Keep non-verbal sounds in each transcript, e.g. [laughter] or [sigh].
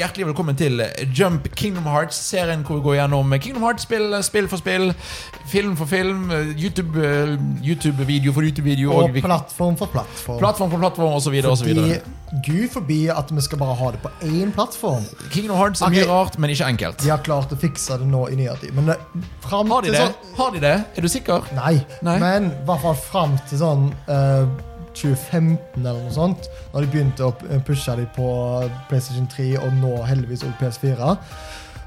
hjertelig velkommen til Jump Kingdom Hearts-serien hvor vi går gjennom Kingdom Hearts-spill spill for spill, film for film, YouTube-video YouTube-video for YouTube-video Og og plattform for plattform. plattform for plattform osv. Fordi Gud forbi at vi skal bare ha det på én plattform. Kingdom Hearts er mye rart, men ikke enkelt. De har klart å fikse det nå i nyere tid. Men det, fram Har de det? sånn Har de det? Er du sikker? Nei, Nei. men i hvert fall fram til sånn eh, 2015 eller noe sånt, når de begynte å pushe dem på PlayStation 3 og nå heldigvis også PS4,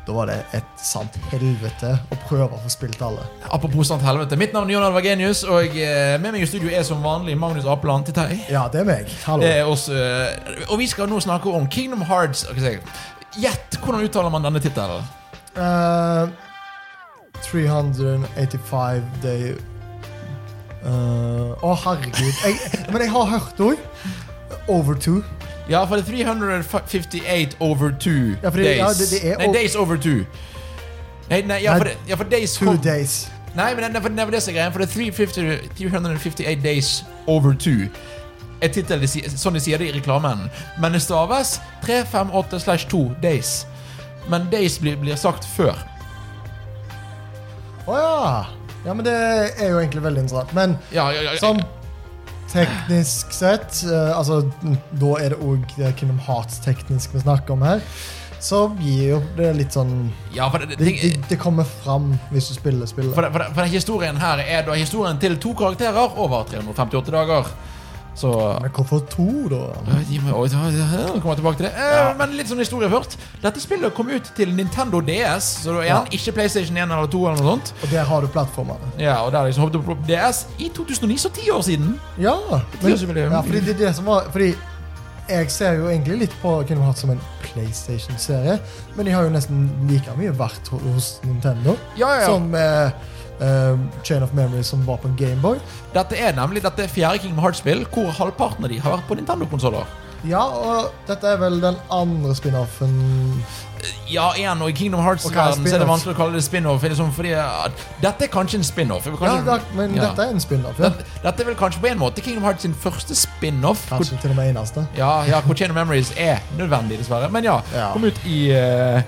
da var det et sant helvete å prøve å få spilt alle. Apropos sant helvete. Mitt navn er Jon Arvagenius, og eh, med meg i studio er som vanlig Magnus Apeland Titei. Ja, det er meg. Hallo. Er oss, eh, og vi skal nå snakke om Kingdom Hearts. Gjett hvordan uttaler man denne tittelen? Uh, 385 day eh, Å, herregud. Jeg, men jeg har hørt òg. Over two. Ja, for det er 358 over 2 Ja, det- days. ja, det- det nei, over- days over 2. Nei, nei, ja, for, ja, for days Two days. Nei, men det, for det er greia. For det er 358 days over 2. Er tittel, sånn de sier det i reklamen. Men det staves 358 slash 2 days. Men days blir, blir sagt før. Å ja. Ja, men det er jo egentlig veldig interessant. Men Ja, ja, ja. sånn teknisk sett eh, Altså, da er det òg Kingdom Hearts-teknisk vi snakker om her. Så gir jo det litt sånn ja for det, det, Det, det, det kommer fram hvis du spiller spillet. For, det, for, det, for den historien her er da historien til to karakterer over 358 dager. Så Men hvorfor to, da? Da- da kommer tilbake til det. Eh, Ja. Men litt sånn historie først. Dette spillet kom ut til Nintendo DS, så det er Ja. ikke PlayStation 1 eller 2. eller noe sånt Og der har du plattformene. Ja, og der liksom hoppet opp på DS i 2009, så ti år siden. Ja, men, ja fordi det er det som var Fordi jeg ser jo egentlig litt på Kingdom Hearts som en PlayStation-serie, men de har jo nesten like mye vært hos Nintendo ja, ja. som eh, eh, Chain of Memories som var på Gameboy. Dette er nemlig dette fjerde Kingdom Hearts-spill hvor halvparten av de har vært på Nintendo-konsoller. Ja, og dette er vel den andre spin-offen Ja, igjen, og i Kingdom er Hearts-verden så er det vanskelig å kalle det spin-off. Liksom, fordi at dette er kanskje en spin-off. Ja, det, men ja. dette er en spin-off. Ja. Dette, dette er vel kanskje på en måte Kingdom Hearts sin første spin-off. Kanskje til og med eneste. Ja, ja, of Memories er nødvendig, dessverre. Men ja, kom ut i uh,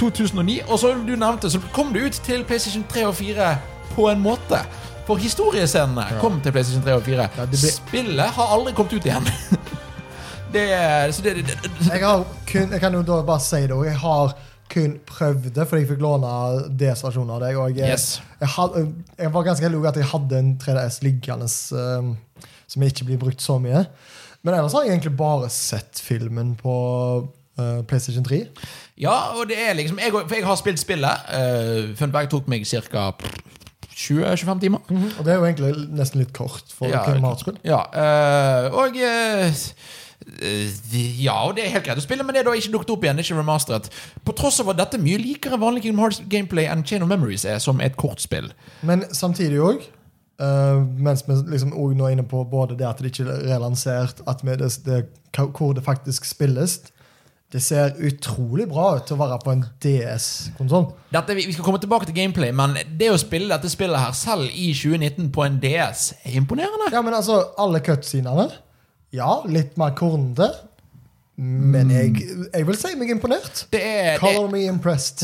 2009. Og som du nevnte, så kom det ut til PlayStation 3 og 4 på en måte. For historiescenene kom til PlayStation 3 og 4. Ja, ble- Spillet har aldri kommet ut igjen. [laughs] det er, så det, det, Jeg, har kun, jeg kan jo da bare si det, òg. jeg har kun prøvd det, fordi jeg fikk låne DS-versjonen av deg. Og jeg, Yes. jeg, had, jeg var ganske heldig at jeg hadde en 3DS liggende um, som ikke blir brukt så mye. Men ellers har jeg egentlig bare sett filmen på uh, PlayStation 3. Ja, og det er liksom jeg, For jeg har spilt spillet. Uh, Funberg tok meg ca. 20-25 timer. Og det er jo egentlig nesten litt kort for Ja. Ja, uh, og eh, eh, Ja, og det er helt greit å spille, men det er da ikke dukket opp igjen. Ikke remasteret. På tross av at dette mye likere vanlig Kingdom Hearts gameplay enn Chain of Memories er, som et kortspill. Men samtidig òg, mens vi liksom også nå er inne på både det at det ikke er relansert, at vi, det, det, hvor det faktisk spilles Det ser utrolig bra ut til å være på en DS-konsoll. Vi skal komme tilbake til gameplay, men det å spille dette spillet her selv i 2019 på en DS er imponerende. Ja, men altså, alle cutscenene Ja, litt mer kornete. Men jeg, jeg vil si meg imponert. Det er, det, Color me impressed.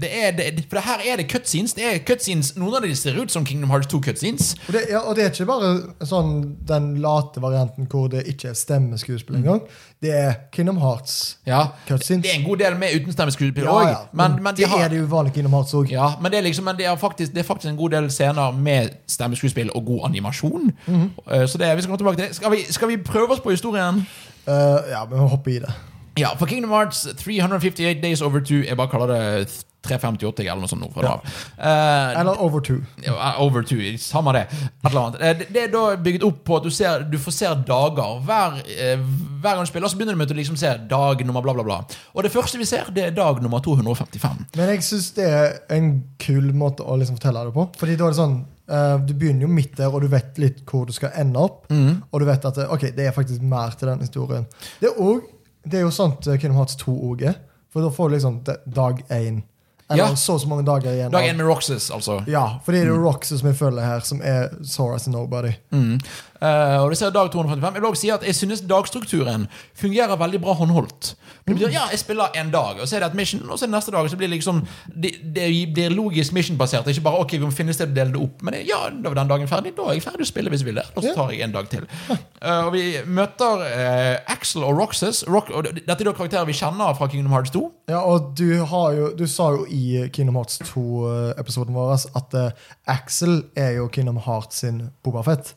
det er det, For her er det cutscenes. Det er cutscenes Noen av de ser ut som Kingdom Hearts 2 cutscenes. Og det, ja, og det er ikke bare sånn den late varianten hvor det ikke er stemmeskuespill engang. Det er Kingdom Hearts. Ja, Cutscenes. Det er en god del med uten stemmeskuespill òg. ja. Men, men de det har er det jo vanlig Kingdom Hearts òg. Ja, men det er liksom Men det er faktisk, det er faktisk en god del scener med stemmeskuespill og god animasjon. Mm Eh, Så det, vi skal komme tilbake til det. Skal vi, skal vi prøve oss på historien? Uh, ja, må hoppe i det. Ja, for Kingdom Hearts 358 Days Over 2 Jeg bare kaller det 358 eller noe sånt. nå av. Eh, Eller Over Two. ja, over 2, samme det. Eh, det. Det er da bygget opp på at du, ser, du får se dager. Hver, eh, hver gang du spiller, så begynner du med å liksom se dag nummer bla, bla, bla. Og det første vi ser, det er dag nummer 255. Men jeg syns det er en kul måte å liksom fortelle det på. Fordi da er det sånn Uh, Du begynner jo midt der, og du vet litt hvor du skal ende opp. Mm. Og du vet at okay, det er faktisk mer til den historien. Det er, også, det er jo sånt Kingdom Hearts 2 òg er. For da får du liksom dag én. Eller Ja. så og så mange dager igjen. Dag én med Roxas, altså. Ja, fordi det er jo Roxas som jeg følger her, som er Soras and Nobody. Mm. Eh, og det ser dag 255. Jeg vil også si at jeg synes dagstrukturen fungerer veldig bra håndholdt. Det betyr, ja, jeg spiller en dag, og så er det et mission, og så er det neste dag. Så blir det liksom Det, det blir logisk mission-basert. Ikke bare ok, vi må finne sted å dele det opp. Men det, ja, da var den dagen ferdig. Da er jeg ferdig å spille hvis jeg vil det. Og så tar jeg en dag til. Uh, og vi møter uh, Axel og Roxas. Rock, og dette er da karakterer vi kjenner fra Kingdom Hearts 2. Ja, og du, har jo, du sa jo i Kingdom Hearts 2-episoden vår at uh, Axel er jo Kingdom Hearts sin Boba Fett.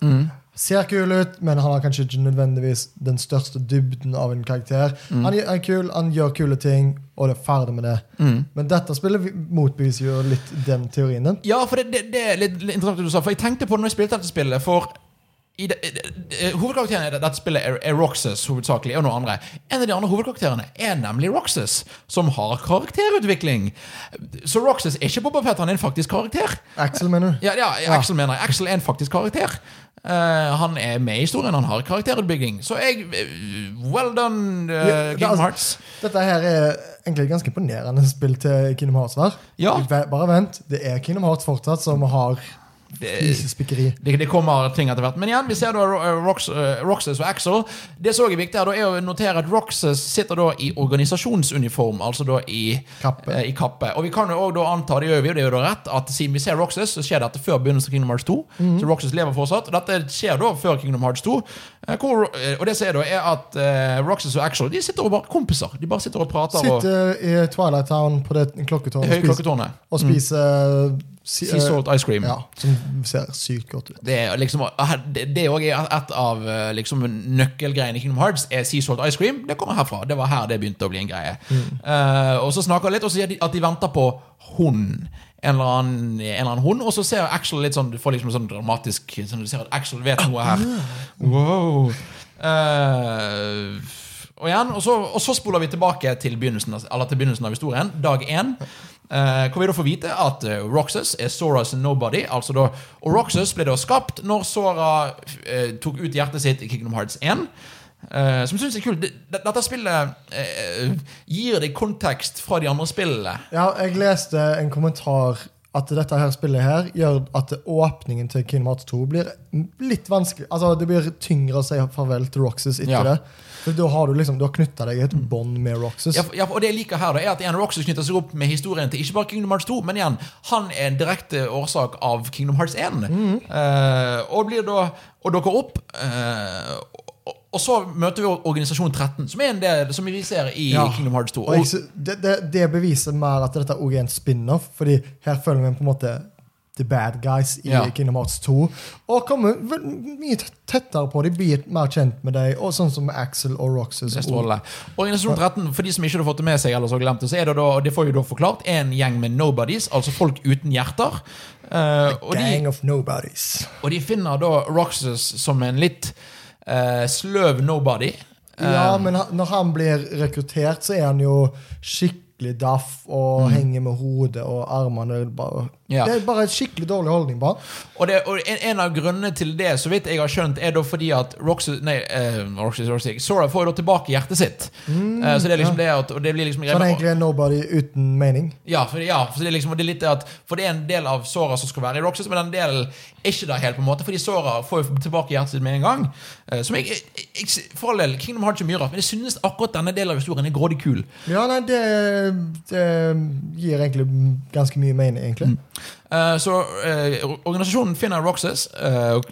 Ser kul ut, men han har kanskje ikke nødvendigvis den største dybden av en karakter. Han er kul, han gjør kule ting, og det er ferdig med det. Men dette spillet motbeviser jo litt den teorien din. Ja, for det, det, det er litt, interessant det du sa. For jeg tenkte på det når jeg spilte dette spillet. For i det, det, Hovedkarakteren i dette spillet er, er Roxas hovedsakelig, og noen andre. En av de andre hovedkarakterene er nemlig Roxas, som har karakterutvikling. Så Roxas er ikke Boba Fett, han er en faktisk karakter. Axel, mener du? Ja, ja, Axel mener jeg. Axel er en faktisk karakter. Eh, han er med i historien, han har karakterutbygging. Så jeg eh, Well done, uh, Ja, Kingdom altså- Hearts. Dette her er egentlig ganske imponerende spill til Kingdom Hearts. her. Ja. Bare vent, det er Kingdom Hearts fortsatt som har Det- Det, kommer ting etter hvert. Men igjen, vi ser da Rox, eh, Roxas og Axel. Det som er viktig, her, da, er å notere at Roxas sitter da i organisasjonsuniform, altså da i Kappe. eh, i kappe. Og vi kan jo også da anta, det gjør vi, og det er jo da rett, at siden vi ser Roxas, så skjer dette før begynnelsen av Kingdom Hearts 2. Mhm. Så Roxas lever fortsatt. Og dette skjer da før Kingdom Hearts 2. eh, Hvor, eh, og det som er da, er at eh, Roxas og Axel de sitter og bare kompiser. De bare sitter og prater og Sitter i Twilight Town på det klokketårnet og spiser, og spiser si- Sea salt ice cream. Ja, som ser sykt godt ut. Det er liksom Det òg er et av eh, liksom, nøkkelgreiene i Kingdom Hearts er Sea Salt Ice Cream. Det kommer herfra. Det var her det begynte å bli en greie. Eh, og så snakker de litt, og så sier de at de venter på hunden. En eller, annen, en eller annen hund, og så ser Axel litt sånn Du får liksom sånn dramatisk sånn, Du ser at Axel vet noe her. Wow. Eh, og igjen, og så, og så spoler vi tilbake til begynnelsen, av- til begynnelsen av historien. Dag én. eh, hvor vi da får vite at eh, Roxas er Soras nobody. Altså da, og Roxas ble da skapt når Sora eh, tok ut hjertet sitt i Kingdom Hearts 1. eh, som synes er kult. Det- det- Dette spillet eh, gir deg kontekst fra de andre spillene. Ja, jeg leste en kommentar at dette her spillet her gjør at åpningen til Kingdom Hearts 2 blir litt vanskelig. Altså, Det blir tyngre å si farvel til Roxas etter Ja. det. For Da har du liksom, du har knytta deg et bånd med Roxas. Ja, ja, og det jeg liker her da, er at igjen Roxas knytter seg opp med historien til ikke bare Kingdom Hearts 2, men igjen, han er en direkte årsak av Kingdom Hearts 1. Eh, og blir da og dukker opp. Uh, og, og så møter vi Organisasjon 13, som er en del som vi ser i Ja. Kingdom Hearts 2. Og jeg, det, det, det beviser mer at dette også er en spin-off, fordi her følger vi på en måte the bad guys i Ja. Kingdom Hearts 2. Og kommer mye tettere på. dem, blir mer kjent med dem. og sånn som Axel og Roxas. Strålende. Organisasjon 13, for de som ikke har fått det med seg, eller så glemt det, så er det da, og det får vi da forklart, en gjeng med nobodies, altså folk uten hjerter. A og, de, Gang of nobodies. og de finner da Roxas som en litt uh, sløv nobody. Ja, Eh, men når han blir rekruttert, så er han jo skikkelig daff og henger med hodet og armene. Bare, Mm. Ja. Det er bare en skikkelig dårlig holdning Bare. Og, det, og en, en av grunnene til det, så vidt jeg har skjønt, er da fordi at Roxy, nei, eh, Roxy, Roxy Sora får jo tilbake hjertet sitt. Eh, så det er liksom det at det blir liksom Så han er egentlig en nobody uten mening. Ja, for, ja, for det er liksom det er litt at For det er en del av Sora som skal være i Roxas, men den delen er ikke der helt, på en måte fordi Sora får jo tilbake hjertet sitt med en gang. Eh, som jeg, jeg, jeg For all del, Kingdom har ikke mye rart, men jeg synes akkurat denne delen av historien er grådig kul. Ja, nei, det, det gir egentlig ganske mye mening, egentlig. Eh, så uh, organisasjonen finner Roxas. Uh, og,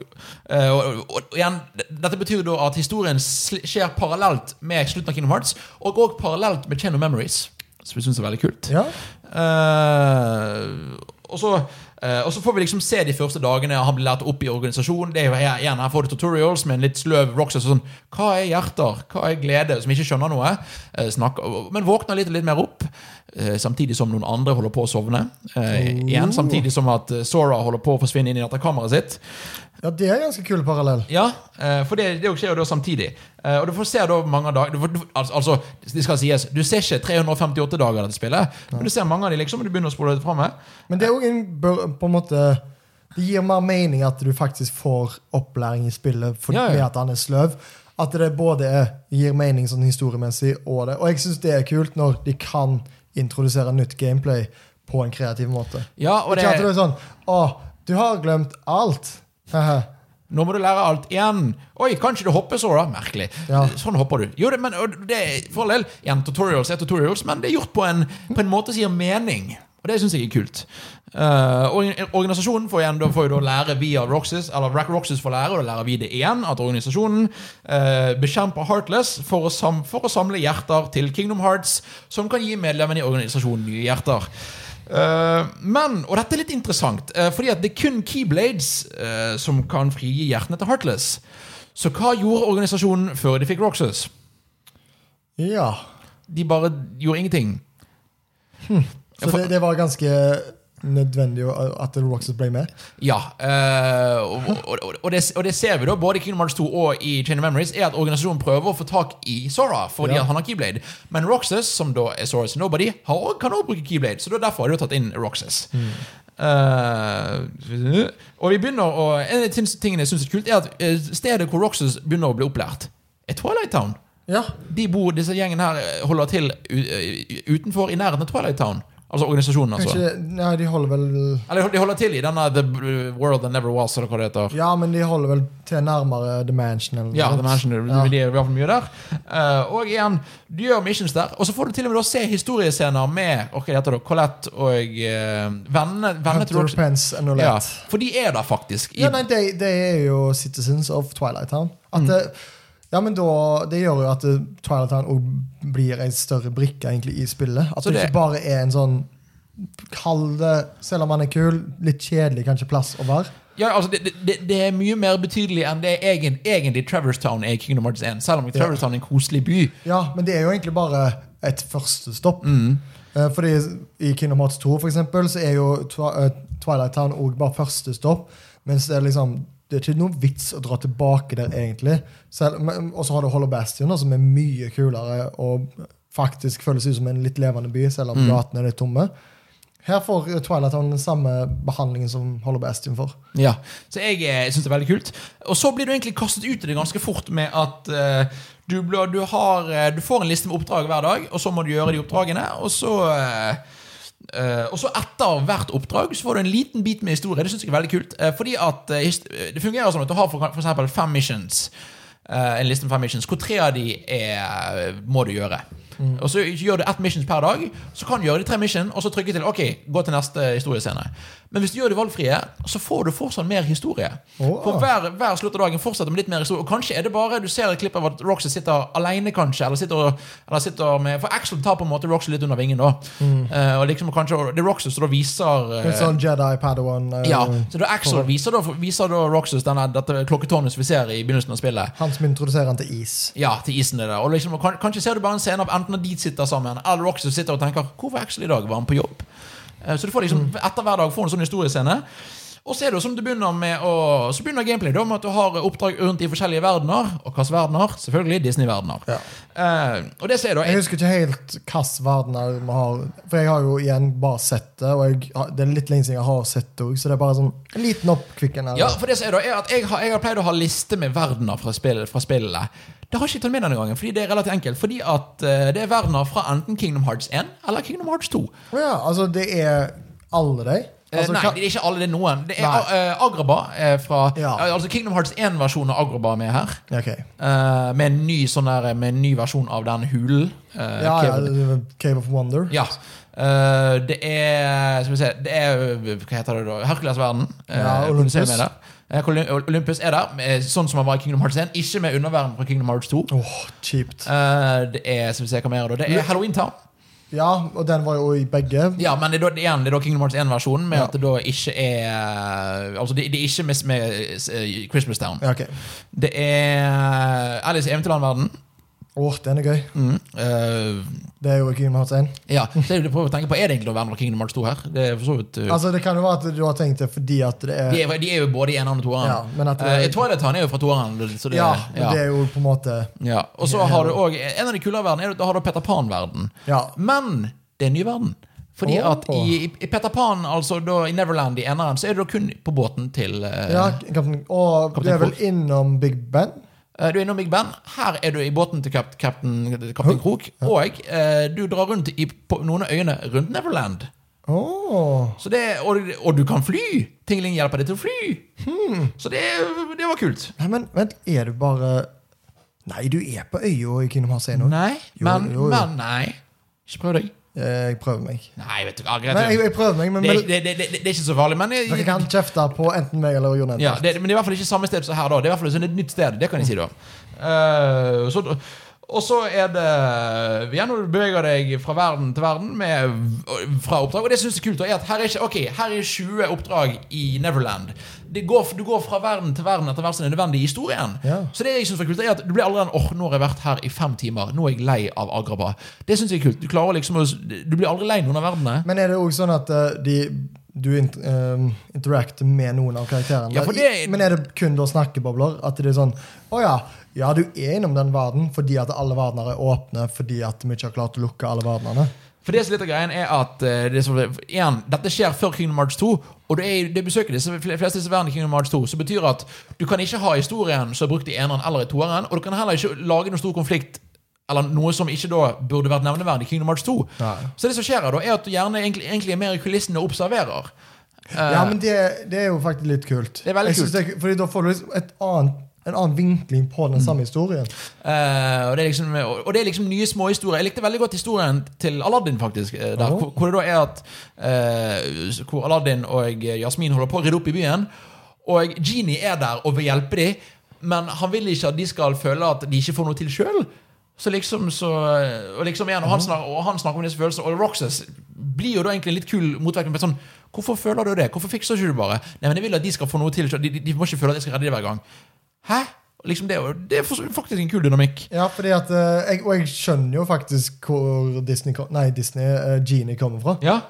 eh, igjen, dette betyr da at historien skjer parallelt med slutten av Kingdom Hearts, og også parallelt med Chain of Memories. Som vi syns er veldig kult. Ja. Eh, og så eh, og så får vi liksom se de første dagene han blir lært opp i organisasjonen. Det er jo her, igjen Her får du tutorials med en litt sløv Roxas. Sånn, hva er hjerter? Hva er glede? Som ikke skjønner noe. Uh, snakker, men våkner litt, litt mer opp. Eh, samtidig som noen andre holder på å sovne. Eh, igjen Samtidig som at eh, Sora holder på å forsvinne inn i dette kammeret sitt. ja, det er ganske kul parallell. Ja, eh, for det, det skjer jo da samtidig. Eh, og du får se da mange dager du altså, det skal sies, du ser ikke 358 dager av dette spillet, men du ser mange av de liksom, og du begynner å spole det fram. Men det er jo en, på en måte Det gir mer mening at du faktisk får opplæring i spillet fordi Ja, ja. at han er sløv. At det både gir mening sånn historiemessig og det. Og jeg syns det er kult når de kan introdusere nytt gameplay på en kreativ måte. Ja, og Ikke at det det, er sånn Å, du har glemt alt. Nå må du lære alt igjen. Oi, kanskje du hopper så, da? Merkelig. Ja. Sånn hopper du. Jo, det, men det for all del igjen tutorials er tutorials, men det er gjort på en, på en måte som gir mening. Og det syns jeg er kult. Uh, organisasjonen får, igjen, får jo da lære via Roxas, eller Roxys får lære, og da lærer vi det igjen, at organisasjonen uh, bekjemper Heartless for å, for å samle hjerter til Kingdom Hearts, som kan gi medlemmene i organisasjonen nye hjerter. Uh, men, og dette er litt interessant, fordi at det er kun Keyblades som kan frigi hjertene til Heartless. Så hva gjorde organisasjonen før de fikk Roxas? Ja. De bare gjorde ingenting. Så det, det var ganske nødvendig at Roxas ble med. Ja, eh, og, og, og, det, og det ser vi da både i Kingdom Hearts 2 og i Chain of Memories, er at organisasjonen prøver å få tak i Sora fordi Ja. han har Keyblade. Men Roxas, som da er Soras Nobody, har, kan også bruke Keyblade. Så derfor har de tatt inn Roxas. Eh, og vi begynner å En av de tingene jeg syns er kult, er at eh, stedet hvor Roxas begynner å bli opplært, er Twilight Town. Ja. De bor, disse gjengen her holder til utenfor, i nærheten av Twilight Town. Altså organisasjonen, altså. Kanskje Nei, de holder vel Eller de holder til i denne The World That Never Was, eller hva det heter. Ja, men de holder vel til nærmere The Mansion. Eller Ja. The Mansion, Ja. de er i hvert fall mye der. Uh, og igjen, du gjør missions der. Og så får du til og med da se historiescener med ok, heter det, Colette og uh, vennene vennene Hunter Pence and Ja, for de er der faktisk. I, Ja, nei, det de er jo citizens of Twilight Town. At Mm. det, ja, men da, Det gjør jo at Twilight Town også blir en større brikke egentlig i spillet. At det, det- ikke bare er en sånn Kall det, selv om han er kul, litt kjedelig kanskje plass å være. ja, altså, det, det, det er mye mer betydelig enn det egen, egentlig Traverse Town er i Kingdom Hearts 1. Selv om Traverse Town er en koselig by. Ja, men det er jo egentlig bare et første stopp. Mm. Eh, Fordi I Kingdom Hearts 2 for eksempel, så er jo eh, Twilight Town også bare første stopp. Mens det er liksom det er ikke noen vits å dra tilbake der, egentlig. Og så har du Hollow Bastion, som er mye kulere og faktisk føles ut som en litt levende by, selv om Mm. gatene er litt tomme. Her får eh, Twilight Town den samme behandlingen som Hollow Bastion får. Ja, Så jeg jeg syns det er veldig kult. Og så blir du egentlig kastet ut i det ganske fort med at uh, du, du, har, eh, du får en liste med oppdrag hver dag, og så må du gjøre de oppdragene. Og så eh, eh, og så etter hvert oppdrag så får du en liten bit med historie. Det synes jeg er veldig kult. uh, fordi at uh, Det fungerer sånn at du har for, fem missions. en liste med fem missions, hvor tre av de er, må du gjøre. Og så gjør du ett missions per dag. Så kan du gjøre de tre mission, og så trykke til ok, gå til neste historiescene. Men hvis du gjør de valgfrie, så får du fortsatt mer historie. Oh. For hver, hver slutt av dagen fortsetter med litt mer historie. Og kanskje er det bare du ser et klipp av at Roxy sitter alene, kanskje. Eller sitter, eller sitter med For Axel tar på en måte Roxy litt under vingen, da. Eh, og liksom kanskje Det er Roxy som da viser uh, En sånn Jedi Padawan. uh, Ja, så da Axel viser da, viser da Roxas denne, dette klokketårnet som vi ser i begynnelsen av spillet. Han som introduserer han til is. Ja, til isen det. Og liksom, kan, kanskje ser du bare en scene av enten Når de sitter sammen, eller Roxy sitter og tenker 'Hvor var Axel i dag? Var han på jobb?' Eh, Så du får liksom, etter hver dag får du en sånn historiescene. Og så er det jo som du begynner med å, Så begynner gameplay da med at du har oppdrag rundt i forskjellige verdener. Og hvilke verdener? Selvfølgelig Disney-verdener. Ja. Eh, og det ser jeg da Jeg husker ikke helt hvilke verdener vi har. For jeg har jo igjen bare sett det, og jeg, det er litt lenge siden jeg har sett det òg, så det er bare sånn en liten oppkvikken. Ja, for det som er da, er at jeg har, jeg har pleid å ha liste med verdener fra, spill, fra spillene. Det har jeg ikke tatt med denne gangen, fordi det er relativt enkelt. Fordi at uh, det er verdener fra enten Kingdom Hearts 1 eller Kingdom Hearts 2. Ja, altså det er alle de? Eh, Altså, nei, det er ikke alle, det er noen. Det er Nei. eh, Agraba er fra Ja. Altså Kingdom Hearts 1-versjon av Agraba er med her. Okay. Uh, med, en ny, sånn der, med en ny versjon av den hulen. Uh, Ja, ja, Cave- er Cave of Wonder. ja. Det er Skal vi se Det er Hva heter det da? Hercules-verden. Eh, Ja, Olympus. Eh, Olympus er der, sånn som han var i Kingdom Hearts 1. Ikke med underverden fra Kingdom Hearts 2. Åh, kjipt. Eh, det er som vi ser hva mer Det er Halloween Town. Ja, og den var jo i begge. Ja, men det er da, igjen, det er da Kingdom Hearts 1-versjonen, med Ja. at det da ikke er Altså, det, det er ikke med, med eh, Christmas Town. Ja, okay. Det er Alice i Eventyrland-verden. Åh, den er gøy. Mm. Uh, Det er jo Kingdom Hearts 1. ja, så er det prøver å tenke på Er det egentlig å være Kingdom Hearts 2 her? Det er for så vidt uh, Altså, det kan jo være at du har tenkt det fordi at det er de, er, de er jo både i eneren og toeren. Ja, at Eh, Twilight Town er jo fra toeren. så det- Ja, men det er jo på en måte ja. Og så har du òg En av de kulere verdenene er da har du Peter Pan-verden. Ja. Men det er en ny verden. Fordi oh, at i, i Peter Pan, altså da i Neverland i eneren, så er du da kun på båten til uh, Ja, kapten, og Kapten det er vel innom Big Ben? Eh, Du er innom Big Ben. Her er du i båten til kap kapten, kaptein Krok. Og eh, du drar rundt i, på noen av øyene rundt Neverland. Oh. Så det, og, og du kan fly! Tingling hjelper deg til å fly. Hmm. Så det, det var kult. Nei, men vent, er du bare Nei, du er på øya i Kingdom Hearts 1 nå. Nei, Jo, men, jo, jo. men nei. Ikke prøv deg. Jeg prøver meg. Nei, vet du hva. Nei, jeg, jeg prøver meg, men det, er, det, det, det, er ikke så farlig, men jeg, dere kan kjefte på enten meg eller Jon Edvard. Ja, Men det er i hvert fall ikke samme sted som her, da. Det er i hvert fall et nytt sted. Det kan jeg si, da. uh, så, og så er det Igjen når du beveger deg fra verden til verden med, fra oppdrag. Og det syns jeg er kult. er at her er, ikke, ok, her er 20 oppdrag i Neverland. Det går, du går fra verden til verden etter hvert som det er nødvendig i historien. Ja. Så det jeg synes var kult er at du blir aldri en åh, nå har jeg vært her i fem timer. Nå er jeg lei av Agraba. Det syns jeg er kult. Du liksom du blir aldri lei noen av verdenene. Men er det òg sånn at uh, de, du eh, interacter med noen av karakterene? Ja, det- Men er det kun da snakkebobler? At det er sånn Å ja, ja, du er innom den verden fordi at alle verdener er åpne fordi at vi ikke har klart å lukke alle verdenene? For det som er litt av greien er at eh, det som, igjen, Dette skjer før Kingdom Hearts 2, og det, er, det besøker disse, fl- fleste disse verdenene i Kingdom Hearts 2. Så betyr at du kan ikke ha historien som er brukt i eneren eller i toeren, og du kan heller ikke lage noen stor konflikt eller noe som ikke da burde vært nevneverdig i Kingdom Hearts 2. Nei. Så det som skjer her da, er at du gjerne egentlig, egentlig er mer i kulissene og observerer. Eh, Ja, men det, det er jo faktisk litt kult. Det er veldig kult. Det, fordi da får du liksom et annet, en annen vinkling på den samme historien. Uh, og, det liksom, og det er liksom nye småhistorier. Jeg likte veldig godt historien til Aladdin, faktisk. eh, Der, oh. hvor, hvor det da er at uh, Hvor Aladdin og Jasmin holder på å rydde opp i byen. Og Genie er der og vil hjelpe dem, men han vil ikke at de skal føle at de ikke får noe til sjøl. Så liksom så Og liksom igjen, og han, snakker, og han snakker om disse følelsene, og Roxas blir jo da egentlig en litt kul motvekning. Sånn, Hvorfor føler du det? Hvorfor fikser ikke du bare? Nei, men Jeg vil at de skal få noe til. De, de, de må ikke føle at jeg skal redde dem hver gang. Hæ? Liksom det, det er faktisk en kul dynamikk. Ja, at eh, jeg, Og jeg skjønner jo faktisk hvor Disney, nei, Disney uh, Genie kommer fra. Ja.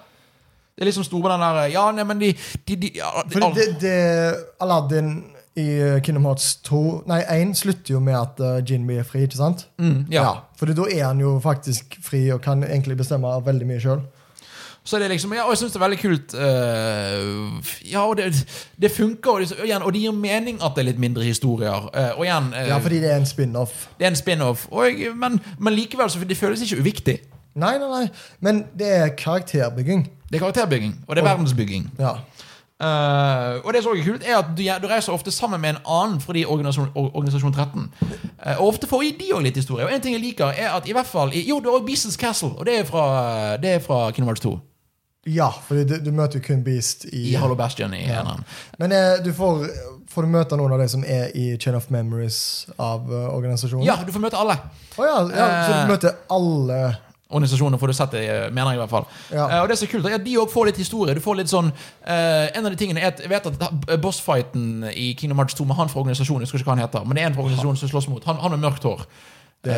Det er liksom store på den der Ja, nei, men de, de, de ja, Fordi det, det, Aladdin i eh, Kingdom Hearts 2 Nei, 1 slutter jo med at uh, Genie blir fri, ikke sant? mm, ja. Fordi da er han jo faktisk fri og kan egentlig bestemme veldig mye sjøl. Så det er liksom Ja, og jeg syns det er veldig kult. Uh, ja, og det, det funker, og det, og igjen, og det gir mening at det er litt mindre historier. Uh, og igjen uh, Ja, fordi det er en spin-off. Det er en spin-off. Men, men likevel så det føles ikke uviktig. Nei, nei, nei. Men det er karakterbygging. Det er karakterbygging, og det er verdensbygging. Ja. Eh, og det som også er kult, er at du, du reiser ofte sammen med en annen fordi organisasjon, or- organisasjon 13. Uh, og ofte får de òg litt historie. Og en ting jeg liker, er at i hvert fall i, Jo, du har Beast's Castle, og det er fra, det er fra Kingdom Hearts 2. Ja, for du, du møter jo kun Beast i, I Hollow Bastion i eneren. Men eh, du får, får du møte noen av de som er i Chain of Memories av uh, organisasjonen? Ja, du får møte alle. Oh, ja, ja, så Eh. du møter alle organisasjoner, får du sett det, mener jeg i hvert fall. Ja. Uh, og det som er kult, er at de òg får litt historie. Du får litt sånn uh, En av de tingene er at Jeg vet at bossfighten i Kingdom Hearts 2 med han fra organisasjonen, jeg husker ikke hva han heter, men det er en fra organisasjonen som slåss mot. Han, han med mørkt hår. Det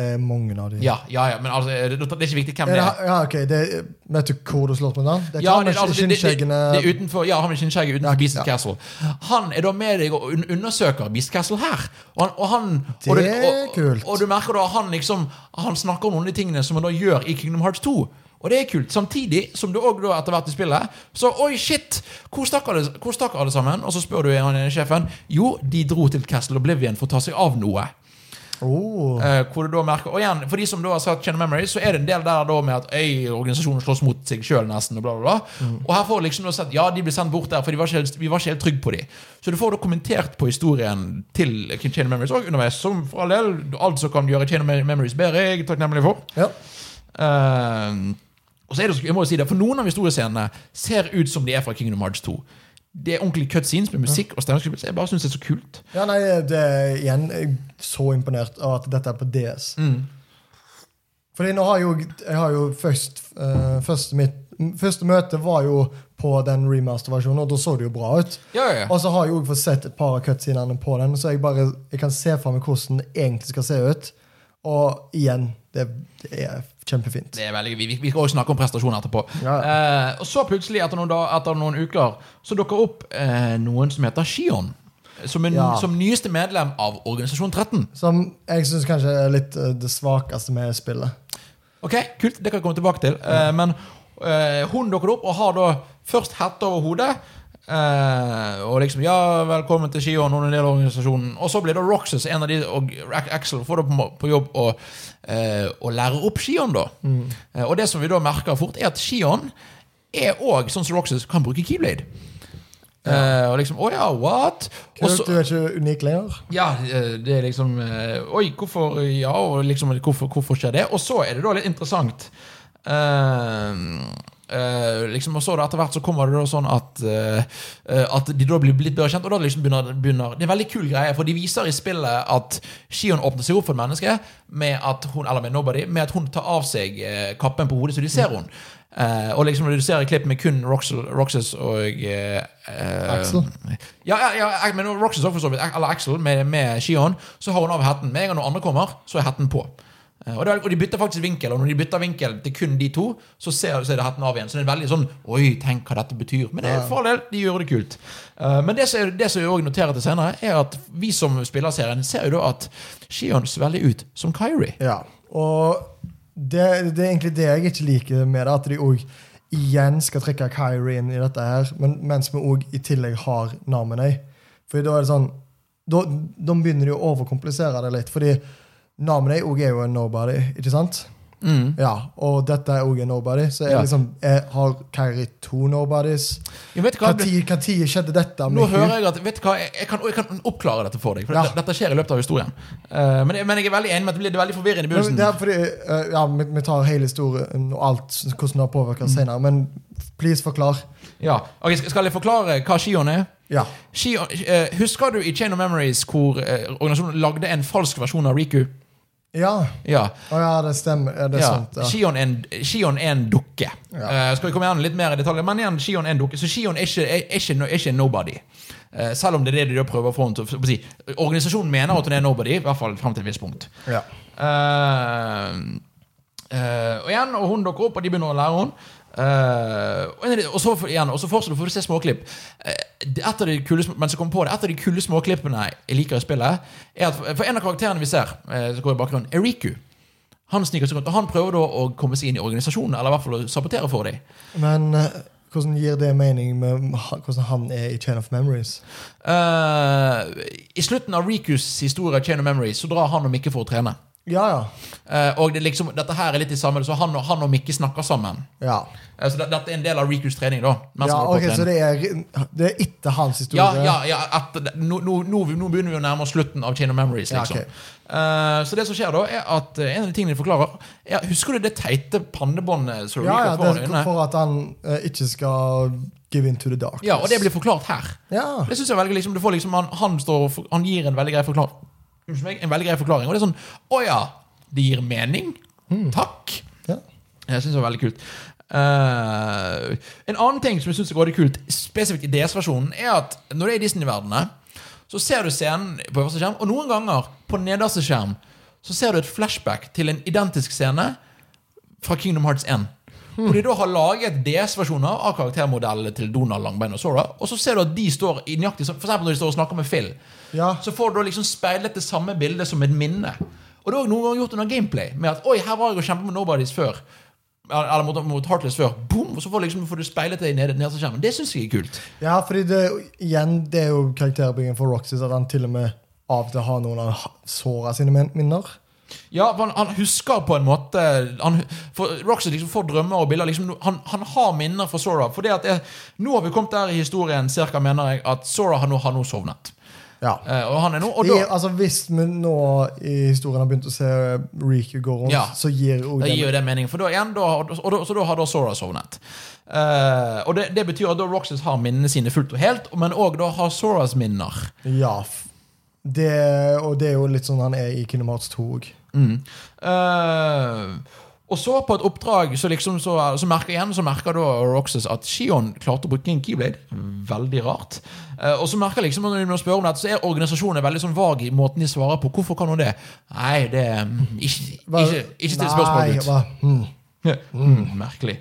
er mange av de. Ja, ja, ja, men altså, det, det er ikke viktig hvem det er. ja, ok, det, Vet du hvor du slåss på den Det er Ja, han det, altså, skinnskjeggene det er utenfor, ja, han med skinnskjegget utenfor Ja, Beast. Castle. Han er da med deg og undersøker Beast Castle her. Og han, og han Det er og, kult. Og du merker da han liksom Han snakker om noen av de tingene som han da gjør i Kingdom Hearts 2. Og det er kult. Samtidig som du også etter hvert i spillet Så oi, shit! Hvor stakk alle, hvor stakk alle sammen? Og så spør du han sjefen. Jo, de dro til Castle Oblivion for å ta seg av noe. Oh. Eh, hvor du da merker Og igjen, for de som da har sett Chain of Memory, så er det en del der da med at øy, organisasjonen slåss mot seg sjøl nesten, og bla, bla, bla. Og her får du liksom da sett Ja, de ble sendt bort der, for de var ikke helt, vi var ikke helt trygge på dem. Så du får da kommentert på historien til Chain of Memories og underveis. Som for all del, alt som kan gjøre Chain of Memories bedre, er jeg takknemlig for. Ja. Eh, og så er det, jeg må jo si det, For noen av historiescenene ser ut som de er fra Kingdom Hearts 2. Det er ordentlig cutscenes med musikk og stemmeskuespill. så Jeg bare syns det er så kult. ja, nei, det er igjen jeg er så imponert av at dette er på DS. Fordi nå har jo, jeg har jo først uh, første, mitt, første møte var jo på den remaster-versjonen, og da så det jo bra ut. Ja, ja, ja. Og så har jeg jo fått sett et par av cutscenene på den, så jeg bare jeg kan se for meg hvordan det egentlig skal se ut. Og igjen, det, det er kjempefint. Det er veldig, vi, vi skal også snakke om prestasjoner etterpå. Ja. Eh, og så plutselig, etter noen, da, etter noen uker, så dukker opp eh, noen som heter Shion. Som, en, Ja. som nyeste medlem av Organisasjon 13. Som jeg syns kanskje er litt uh, det svakeste med spillet. Ok, Kult, det kan jeg komme tilbake til. Eh, men eh, hun dukker opp og har da først hette over hodet. Eh, og liksom Ja, velkommen til Shion, hun er en del av organisasjonen. Og så blir da Roxas en av de, og Axel får da på, på jobb å, uh, å lære opp Shion, da. Eh, og det som vi da merker fort, er at Shion er òg sånn som Roxas kan bruke Keyblade. Eh, og liksom Å ja, what? Kult, du er ikke unik lenger. ja, det er liksom Oi, hvorfor Ja, og liksom hvorfor, hvorfor skjer det? Og så er det da litt interessant eh, eh, liksom, Og så da etter hvert så kommer det da sånn at eh, At de da blir litt bedre kjent, og da liksom begynner, begynner Det er en veldig kul greie, for de viser i spillet at Shion åpner seg opp for et menneske med at hun, eller med Nobody, med at hun tar av seg uh, kappen på hodet, så de ser hun Eh, og liksom når du ser i klipp med kun Roxel, Roxas og Axel. Ja, ja, ja men Roxas også for så vidt, eller Axel med, med Shion, så har hun av hetten. Med en gang noen andre kommer, så er hetten på. Og, det, og de bytter faktisk vinkel, og når de bytter vinkel til kun de to, så ser så er det hetten av igjen. Så det er veldig sånn Oi, tenk hva dette betyr. Men det er for all del, de gjør det kult. Uh, men det som det som jeg også noterer til senere, er at vi som spiller serien, ser jo da at Shion ser veldig ut som Kyrie. Ja, og det, det er egentlig det jeg ikke liker med det, at de òg igjen skal trekke Kyrie inn i dette her, men, mens vi òg i tillegg har Namenei. For da er det sånn Da, da begynner de å overkomplisere det litt, fordi Namenei òg er jo en nobody, ikke sant? Mm. Ja, og dette er òg en nobody, så jeg Ja. liksom, jeg har Kyrie to nobodies. Når skjedde dette? Nå hører jeg at Vet du hva, jeg, kan, jeg kan oppklare dette for deg. For Ja. dette, dette skjer i løpet av historien. Uh, men, men jeg er veldig enig med at det blir veldig forvirrende i Men begynnelsen. Det er fordi, uh, ja, vi, vi tar hele historien og alt, hvordan det har påvirket senere, men please forklar. Ja. Ok, skal- jeg forklare hva Shion er? Ja. Shion, uh, husker du i Chain of Memories hvor organisasjonen lagde en falsk versjon av Riku? Ja, Ja. Oh, ja, det stemmer. Det er ja. sant. Ja. Shion, er en, dukke. Eh, skal vi komme igjen litt mer i detalj, Men igjen, Shion er en dukke. Så Shion er ikke, er, er ikke, er ikke nobody. Uh, selv om det er det de prøver å få henne til å si. Organisasjonen mener at hun er nobody, i hvert fall frem til et visst punkt. Ja. Eh, og igjen, og hun dukker opp, og de begynner å lære henne. Eh, og så igjen, og så fortsetter du for å se småklipp. Uh, et av de kule, mens jeg kommer på det, et av de kule småklippene jeg liker i spillet, er at for en av karakterene vi ser, uh, som går i bakgrunnen, er Riku. Han sniker seg rundt, og han prøver da å komme seg inn i organisasjonen, eller i hvert fall å sabotere for dem. Men hvordan gir det mening med hvordan han er i Chain of Memories? I slutten av Rikus historie, Chain of Memories, så drar han og Mikke for å trene. Ja, ja. Eh, og det liksom, dette her er litt i samme, så han og, han og Mikke snakker sammen. Ja, Eh, så det, dette er en del av Rikus trening, da. ja ok, Så det er, det er etter hans historie? Ja, ja, ja nå, nå, nå begynner vi å nærme oss slutten av Chain of Memories. Ja, okay. ok. Eh, så det som skjer da, er at eh, en av de tingene de forklarer er, Husker du det teite pannebåndet Ja, ja, det, er for at han eh, ikke skal give in to the darkness. Ja, og det blir forklart her. Ja, Det synes jeg veldig liksom, du får liksom han, han, står, han gir en veldig grei forklaring. Meg, en veldig grei forklaring. Og det er sånn Å ja, det gir mening. Takk. ja. Jeg synes det var veldig kult. Uh, en annen ting som jeg synes er veldig kult, spesifikt i DS-versjonen, er at når det er i Disney-verdenene, så ser du scenen på øverste skjerm, og noen ganger på nederste skjerm så ser du et flashback til en identisk scene fra Kingdom Hearts 1. Hvor de da har laget DS-versjoner av karaktermodellene til Donald Langbein og Sora. Og så ser du at de står i nøyaktig For eksempel når de står og snakker med Phil. Ja. Så får du liksom speilet det samme bildet som et minne. Og det er noen ganger gjort under gameplay. Med at oi, her var jeg og kjempet med Nobodies før. Eller mot, mot Heartless før. Boom, og så får, liksom, får du speilet det i ned- nederste skjermen. Det syns jeg er kult. ja, fordi det, igjen, det er jo karakterbyggingen for Roxys at han til og med av og til har noen av Sora sine minner. Ja, han, han husker på en måte han, for Roxy liksom får drømmer og bilder. Liksom, han, han har minner fra Sora. For det, nå har vi kommet der i historien cirka, mener jeg, at Sora har nå, har nå sovnet. Ja. Eh, og han er nå og da, er, altså, hvis vi nå i historien har begynt å se Riku gå rundt, Ja. så gir jo det, gir det mening, for da, igjen, da, og da, så da har da Sora sovnet. Eh, og det, det betyr at da Roxas har minnene sine fullt og helt, men òg da har Soras minner. Ja. f- Det, og det er jo litt sånn han er i Kingdom Hearts 2 òg. Mm. Eh, og så på et oppdrag så, liksom, så, så merker igjen Så merker da Roxas at Shion klarte å bruke en keyblade. Veldig rart. Eh, og så merker liksom når de spør om dette, så er organisasjonen veldig sånn vag i måten de svarer på. Hvorfor kan hun det? Nei, det er Ikke, ikke, ikke still spørsmål. Nei, Mm. Hmm. Mm, merkelig.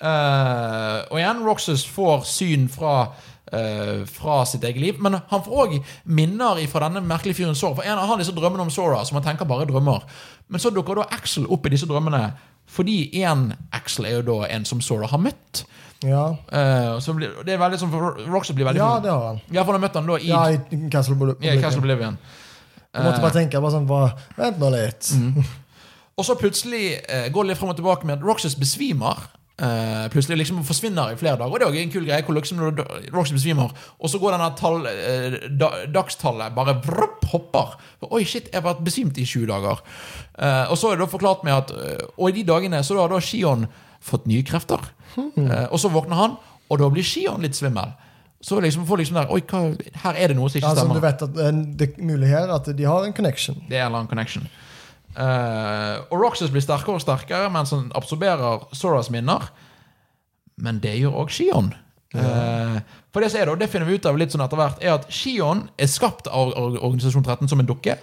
Eh, og igjen, Roxas får syn fra, fra sitt eget liv. Men han får òg minner fra denne merkelige fyren Sora. For en har disse drømmene om Sora, som han tenker bare er drømmer. Men så dukker da Axel opp i disse drømmene. Fordi én Axel er jo da en som Sora har møtt. Ja. Uh, så blir, det er veldig for Roxas blir veldig ja, det har han. Ja, for han har møtt han da i Ja, i Castle Oblivion. ja, Castle Oblivion. Jeg måtte bare tenke bare sånn bare, Vent nå litt. Og så plutselig uh, går det litt fram og tilbake med at Roxas besvimer. Eh, plutselig liksom forsvinner i flere dager. Og det er også en kul greie hvor liksom Roxy besvimer, og så går denne tall, uh, da, dagstallet bare vrrup, hopper. Oi, shit, jeg har vært besvimt i sju dager. Uh, og så er det da forklart med at Og i de dagene så har da Shion fått nye krefter. Eh, og så våkner han, og da blir Shion litt svimmel. Så liksom får liksom der Oi, hva, her er det noe som ikke Ja, som stemmer. du vet at Det er mulig her at de har en connection. Det er en eller annen connection. Og Roxas blir sterkere og sterkere mens han absorberer Soras minner. Men det gjør òg Shion. Uh, for det som er det, og det finner vi ut av litt sånn etter hvert, er at Shion er skapt av Organisasjon 13 som en dukke.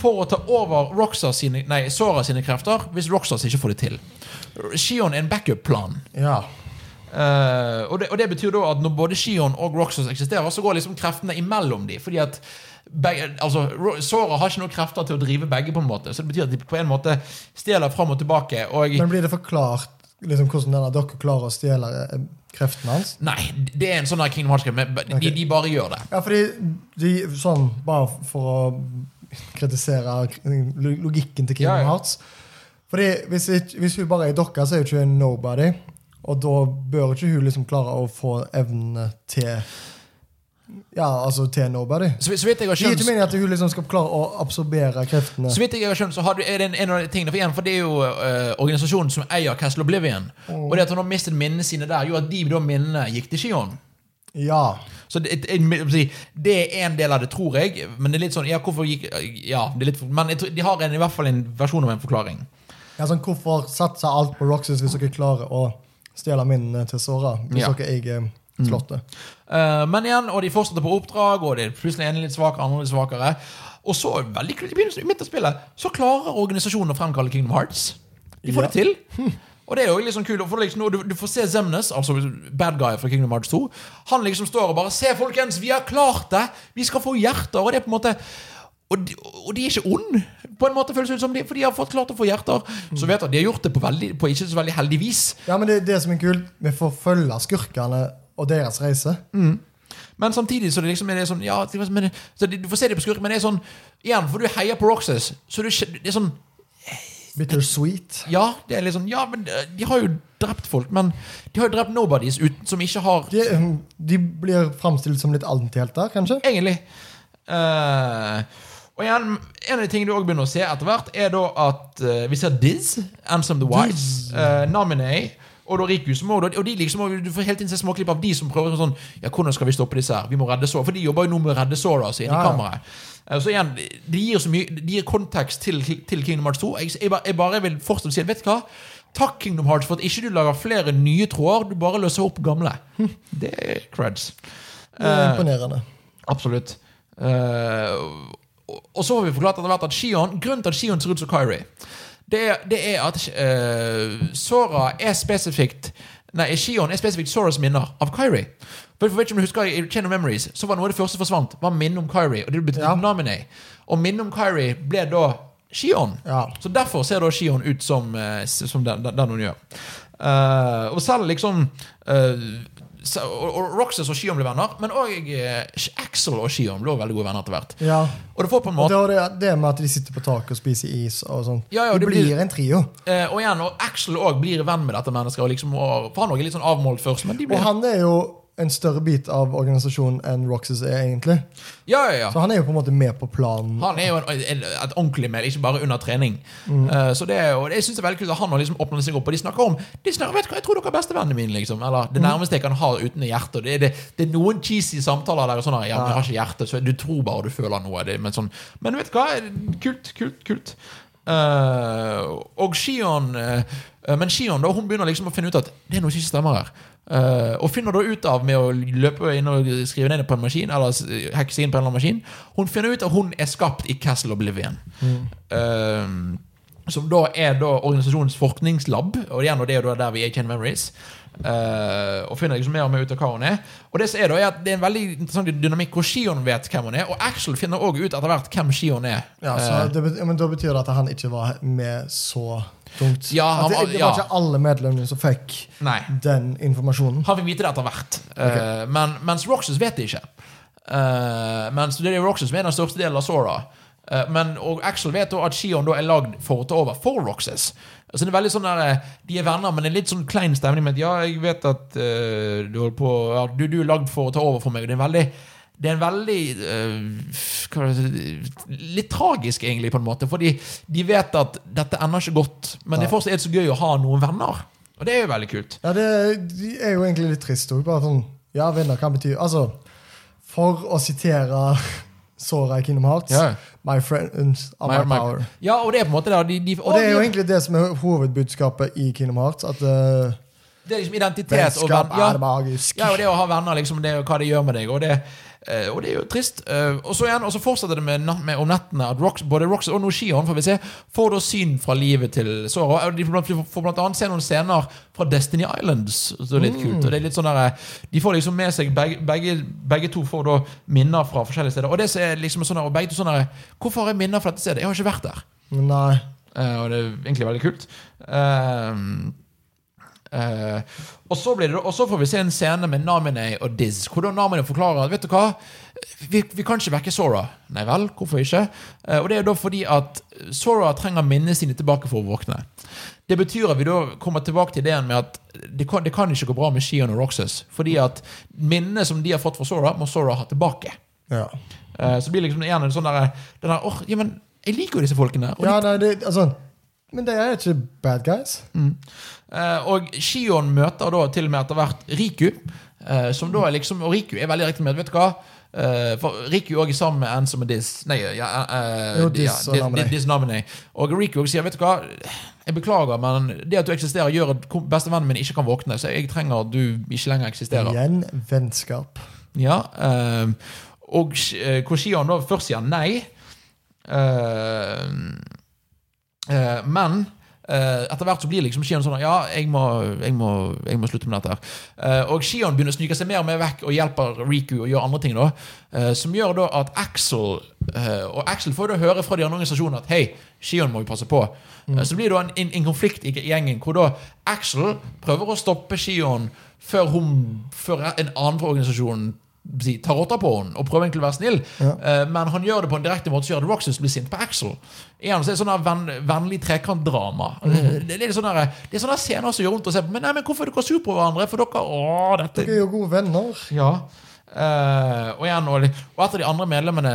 For å ta over Roxas sine, nei, Sora sine krefter hvis Roxas ikke får det til. Shion er en backup-plan. Ja. Uh, og, det, og det betyr da at når både Shion og Roxas eksisterer, så går liksom kreftene imellom dem. Fordi at begge, altså, Sora har ikke noen krefter til å drive begge, på en måte Så det betyr at de på en måte stjeler fram og tilbake. Og Men blir det forklart liksom, hvordan denne dere klarer å stjele eh, kreftene hans? Nei, det er en sånn Kingdom Hearts-greie. De, okay. de bare gjør det. Ja, fordi de, sånn, Bare for å kritisere logikken til Kingdom Ja, ja. Hearts. Fordi hvis, ikke- hvis hun bare er dokka, så er hun ikke en nobody. Og da bør ikke hun liksom klare å få evnene til Ja, altså til nobody. Så, så vidt jeg har Det gir ikke skjønt meningen at hun liksom skal klare å absorbere kreftene. så vidt jeg har skjønt, så har du, er det en, en av de tingene For igjen, for det er jo uh, organisasjonen som eier Castle Oblivion. Og det at hun har mistet minnene sine der, gjorde at de da minnene gikk til Shion. Ja. Så det, det, er en del av det, tror jeg. Men det er litt sånn, ja, hvorfor gikk Ja, det er litt, men tror, de har en, i hvert fall en versjon av en forklaring. ja sånn, hvorfor satser alt på Roxas hvis dere klarer å stjele minnene til Sora? Hvis Ja. dere eier slottet. Eh, men igjen, og de fortsetter på oppdrag, og det er plutselig ene litt svakere, andre litt svakere. Og så, veldig kult i begynnelsen, midt av spillet, så klarer organisasjonen å fremkalle Kingdom Hearts. De får Ja. det til. Og det er jo sånn kult. for liksom, du, du får se Zemnes, altså bad guy fra Kingdom Hearts 2. Han liksom står og bare 'Se, folkens, vi har klart det! Vi skal få hjerter!' Og det er på en måte og de, og de er ikke onde, på en måte føles det ut som de, for de har fått klart å få hjerter. Så vet du de har gjort det på, veldig, på ikke så veldig heldig vis. Ja, men det er det som er kult. Vi får følge skurkene og deres reise. Men samtidig så det liksom er det sånn ja, men, så Du får se det på skurken, men det er sånn Igjen, for du heier på Roxas, så du, det er sånn Bittersweet. Ja, det er sånn Ja, men eh, de har jo drept folk, men de har jo drept nobodies uten, som ikke har De, de blir framstilt som litt antihelter, kanskje? Egentlig. Uh, og igjen, En av de tingene du også begynner å se etter hvert, er da at uh, vi ser Diz, Ansem the Wise, uh, Namine og da Riku som og de liksom, og Du får hele tiden se småklipp av de som prøver sånn Ja, hvordan skal vi stoppe disse her? Vi må redde Sora. For de jobber jo nå med å redde Sora altså, inni Ja, ja. kammeret. Eh, så igjen, De gir så mye De gir kontekst til, til Kingdom Hearts 2. Jeg, jeg, bare, jeg bare vil fortsatt si Vet du hva? Takk, Kingdom Hearts, for at ikke du lager flere nye tråder. Du bare løser opp gamle. [laughs] Det er creds. Det er imponerende. Absolutt. Eh, og, og så har vi forklart etter hvert at Shion, grunnen til at Shion ser ut som Kyrie, det, er- det er at uh, Sora er spesifikt Nei, Shion er spesifikt Soras minner av Kyrie. For, jeg vet ikke om du husker I Chain of Memories så var noe av det første forsvant, var minnet om Kyrie. Og det ble Ja. Nominee. Og minnet om Kyrie ble da Shion. Ja. Så derfor ser da Shion ut som, eh, som den, den, hun gjør. Uh, og selv liksom eh, så, og, og Roxas og Shion ble venner, men òg Axel og Shion ble veldig gode venner etter hvert. Ja. Og det får på en måte det, det, det med at de sitter på taket og spiser is og sånn. Ja, ja, de det blir, blir- en trio. eh, Og igjen, og Axel òg blir venn med dette mennesket. Og liksom, og, for han er litt sånn avmålt først, men de Og han er jo en større bit av organisasjonen enn Roxas er, egentlig. Ja, ja, ja. Så han er jo på en måte med på planen. Han er jo en, en, et ordentlig med, ikke bare under trening. Eh, så det er jo, Jeg synes det er veldig kult at han har liksom åpnet seg opp. Og de snakker om de snakker, vet du hva, Jeg tror dere er bestevennene mine. liksom Eller det nærmeste jeg kan ha uten hjerte. Det, det, det er noen cheesy samtaler der. Sånn, ja, men jeg har ikke hjerte, så Du tror bare du føler noe. Det, men, sånn, men vet du hva? Kult, kult, kult. Uh, og Shion eh, Men Shion da, hun begynner liksom å finne ut at det er noe som ikke stemmer her. Uh, og finner da ut av med å løpe inn og skrive ned på en maskin, eller seg inn på en eller annen maskin Hun finner ut at hun er skapt i Castle Oblivion. Eh, som da er da organisasjonens forskningslab. Og igjen, og det er da der vi er i Chain Memories. Uh, og finner liksom mer og mer ut av hva hun er. Og det som er da er at det er en veldig interessant dynamikk hvor Shion vet hvem hun er, og Axel finner også ut etter hvert hvem Shion er. Ja, så Eh, det, men Da betyr det at han ikke var med så tungt. Ja, han at det, var- ikke alle medlemmene som fikk nei. den informasjonen. Han fikk vite det etter hvert. Eh, men, mens Roxas vet det ikke. Uh, mens det er Roxas som er den største delen av Sora. Uh, men, og Axel vet at Shion da er lagd for å ta over for Roxas. Så det er veldig sånn der, De er venner, men det er litt sånn klein stemning Men ja, jeg vet at uh, du holder på ja, du, du er lagd for å ta over for meg. Det er veldig det er en veldig uh, er det, Litt tragisk, egentlig, på en måte. Fordi de vet at dette ender ikke godt, men det er fortsatt er det så gøy å ha noen venner. Og det er jo veldig kult. Ja, det er jo egentlig litt trist. òg. Sånn, ja, venner kan bety Altså, for å sitere Sora i Kingdom Hearts Ja. My friends are my, My- my- power. Ja, og det er på en måte der, de, de, Og det er jo egentlig det som er hovedbudskapet i Kingdom Hearts. At uh, det er liksom identitet og vennskap venn- ja. er magisk. Ja, og det å ha venner, liksom, det, er hva det gjør med deg. Og det, eh, og det er jo trist. Eh, og så igjen, og så fortsetter det med, med om nettene at Rox, både Rox og Noshion får vi se, får da syn fra livet til Sora. De får blant, annet se noen scener fra Destiny Islands. Så det er litt kult. Og det er litt sånn der, De får liksom med seg begge, begge, begge to får da minner fra forskjellige steder. Og det er liksom sånn og begge to sånn Hvorfor har jeg minner fra dette stedet? Jeg har ikke vært der. Nei. Eh, og det er egentlig veldig kult. Eh, eh, og, så blir det, og så får vi se en scene med Namine og Diz, hvor da Namine forklarer at vet du hva, vi, vi kan ikke vekke Sora. Nei vel, hvorfor ikke? Uh, og det er da fordi at Sora trenger minnene sine tilbake for å våkne. Det betyr at vi da kommer tilbake til ideen med at det kan, det kan ikke gå bra med Shion og Roxas. Fordi at minnene som de har fått fra Sora, må Sora ha tilbake. Ja. Uh, så blir det liksom igjen en sånn der, der åh, ja, men jeg liker jo disse folkene. Og de ja, nei, det, altså Men de er ikke bad guys. Eh, og Shion møter da til og med etter hvert Riku. eh, som da er liksom Og Riku er veldig riktig med vet du hva Eh, for Riku er også sammen med som er dis, Nei, ja, eh, Jo, ja. Diz- Diz og Riku sier vet du hva Jeg beklager, men det at du eksisterer, gjør at bestevennen min ikke kan våkne. Så jeg trenger at du ikke lenger eksisterer. Igjen vennskap. Ja, eh, og hvor Shion da først sier nei. Eh, men eh, etter hvert så blir liksom Shion sånn Ja, jeg må, jeg må, jeg må slutte med dette. her Eh, og Shion begynner å snike seg mer og mer vekk og hjelper Riku og gjør andre ting. da eh, Som gjør da at Axel eh, Og Axel får da høre fra de andre organisasjonene at hei, Shion må vi passe på. Eh, så blir det da en, en, en konflikt i gjengen hvor da Axel prøver å stoppe Shion før, hun, før en annen fra organisasjonen si, tar rotta på henne og prøver egentlig å være snill. Eh, men han gjør det på en direkte måte som gjør at Roxas blir sint på Axel. Igjen så er det sånn venn, vennlig trekantdrama. Mm. Det, det, er sånne, det er sånne scener som gjør vondt å se på. Men, nei, men hvorfor er dere sur på hverandre? For dere Å, dette Dere er jo gode venner. Ja. Uh, og igjen, og, og et av de andre medlemmene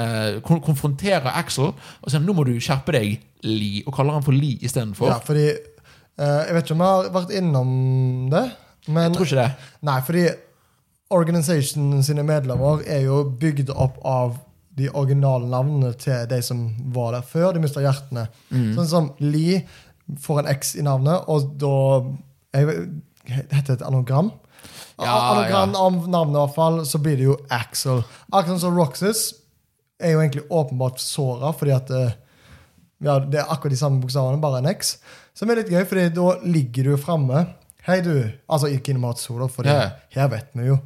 kon konfronterer Axel og sier nå må du skjerpe deg, Lee, og kaller han for Lee istedenfor. Ja, fordi uh, Jeg vet ikke om jeg har vært innom det, men Jeg tror ikke det. Nei, fordi Organisationen sine medlemmer er jo bygd opp av de originale navnene til de som var der før de mista hjertene. Mm. Sånn som Lee får en X i navnet, og da jeg, Heter det et anagram? Ja, anagram ja. av navnet, i hvert fall, så blir det jo Axel. Akkurat som Roxas er jo egentlig åpenbart såra, fordi at eh, ja, det er akkurat de samme bokstavene, bare en X. Som er litt gøy, fordi da ligger du framme. Hei, du. Altså i Kingdom Hearts 2, da, for Ja. her vet vi jo.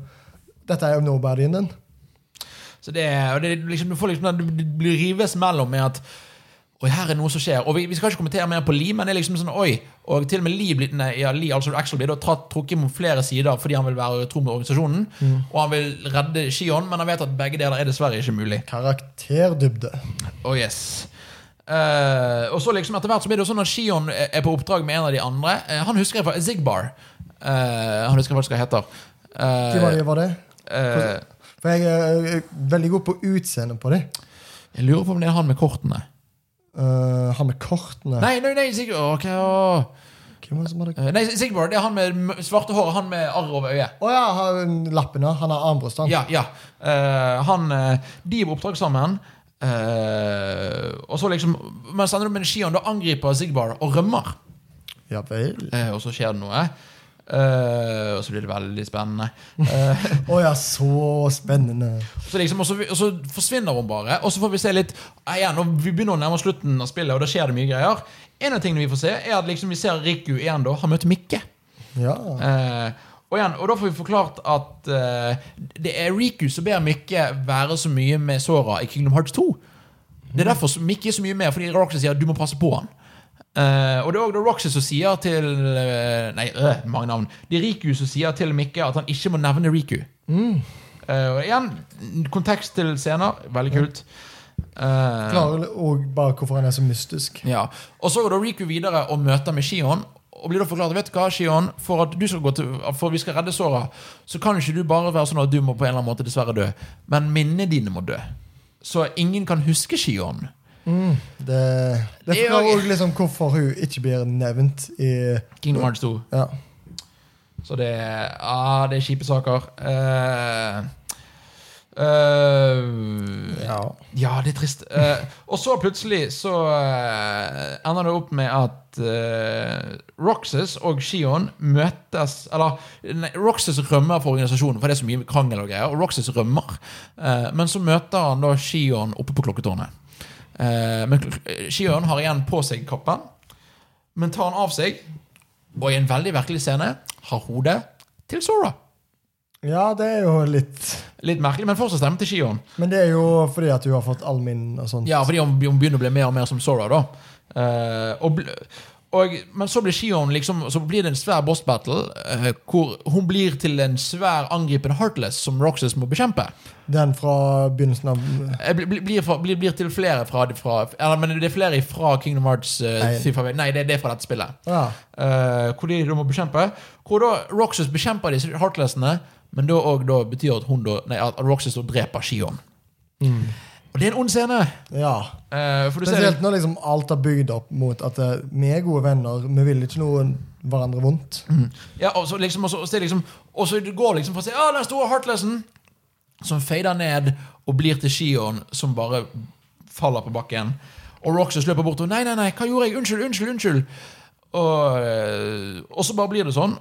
Dette er jo nobodyen din. Så det, er- og det, liksom, du får liksom du blir rives mellom med at Oi, her er noe som skjer. Og vi, vi skal ikke kommentere mer på Lee, men det er liksom sånn, oi, og til og med Lee, blir, nei, ja, Lee altså Axel blir da trukket mot flere sider fordi han vil være tro mot organisasjonen. Og han vil redde Shion, men han vet at begge deler er dessverre ikke mulig. Karakterdybde. Oh yes Eh, Og så liksom etter hvert så blir det jo sånn at Shion er på oppdrag med en av de andre. Uh, han husker jeg fra Zigbar. Uh, han husker faktisk hva det heter. Hva var det? For jeg er veldig god på utseendet på dem. jeg lurer på om det er han med kortene. Uh, han med kortene. Nei, nei, nei, Zigbar okay, oh. Hvem var det som hadde Nei, Zigbar, det er han med svarte hår, han med arr over øyet. Å ja, han, lappen, ja. Han har armbrøst, han. Ja, ja. Han, de er på oppdrag sammen. Eh, og så liksom Mens andre med Shion da angriper Zigbar og rømmer. Ja vel. uh, og så skjer det noe. Uh, og så blir det veldig spennende. [laughs] Uh, oh ja, så spennende. så liksom, og, så, og så forsvinner hun bare. Og så får vi se litt igjen, og Vi begynner å nærme oss slutten av spillet, og da skjer det mye greier. En av tingene vi får se, er at liksom vi ser Riku igjen da har møtt Mikke. Ja. Eh, og, igjen, og da får vi forklart at uh, det er Riku som ber Mikke være så mye med Sora i Kingdom Hearts 2. Det er derfor Mikke er så mye med, fordi Roxy sier at du må passe på han. Uh, og det er også Roxy som sier til uh, Nei, mange navn. Det er Riku som sier til Mikke at han ikke må nevne Riku. Eh, og igjen, kontekst til scener. Veldig kult. Klarer òg bare hvorfor han er så mystisk. ja. Og så går da Riku videre og møter med Shion. Og blir da forklart vet du hva, Shion, for at du skal gå til, for vi skal redde såra, så kan ikke du bare være sånn at du må på en eller annen måte dessverre dø. Men minnene dine må dø. Så ingen kan huske Shion. Det, det Det er forklarer òg liksom hvorfor hun ikke blir nevnt i Kingdom Hearts 2. Ja. Så det ah, det er kjipe saker. Eh, eh, ja. Ja, det er trist. Uh, og så plutselig så uh, ender det opp med at uh, Roxas og Shion møtes Eller nei, Roxas rømmer for organisasjonen, for det er så mye krangel og greier. Og Roxas rømmer. Men så møter han da Shion oppe på klokketårnet. Men Shion har igjen på seg kappen, men tar han av seg, og i en veldig virkelig scene har hodet til Sora. ja, det er jo litt Litt merkelig, men fortsatt stemme til Shion. Men det er jo fordi at hun har fått allminn og sånt. Ja, fordi hun, begynner å bli mer og mer som Sora, da. Uh, og, og, men så blir Shion liksom Så blir det en svær boss battle uh, hvor hun blir til en svær angripende Heartless som Roxas må bekjempe. Den fra begynnelsen av Eh, blir, blir, fra, blir, blir til flere fra, fra eller, Men det er flere fra Kingdom Hearts Nei. Nei, det, det er fra dette spillet. Ja. Hvor de de må bekjempe. Hvor da Roxas bekjemper disse Heartlessene, men da, og, da betyr at, hun da, nei, at Roxas da dreper Shion. Og det er en ond scene. ja. Eh, for du ser Spesielt når liksom alt er bygd opp mot at eh, vi er gode venner, vi vil ikke noe hverandre vondt. Ja, og så liksom, og så, og så, liksom, og så går liksom for å si ah, den store Heartlessen, som fader ned og blir til Shion, som bare faller på bakken. Og Roxas løper bort og nei, nei, nei, hva gjorde jeg? Unnskyld, unnskyld, unnskyld. Og, eh, og så bare blir det sånn.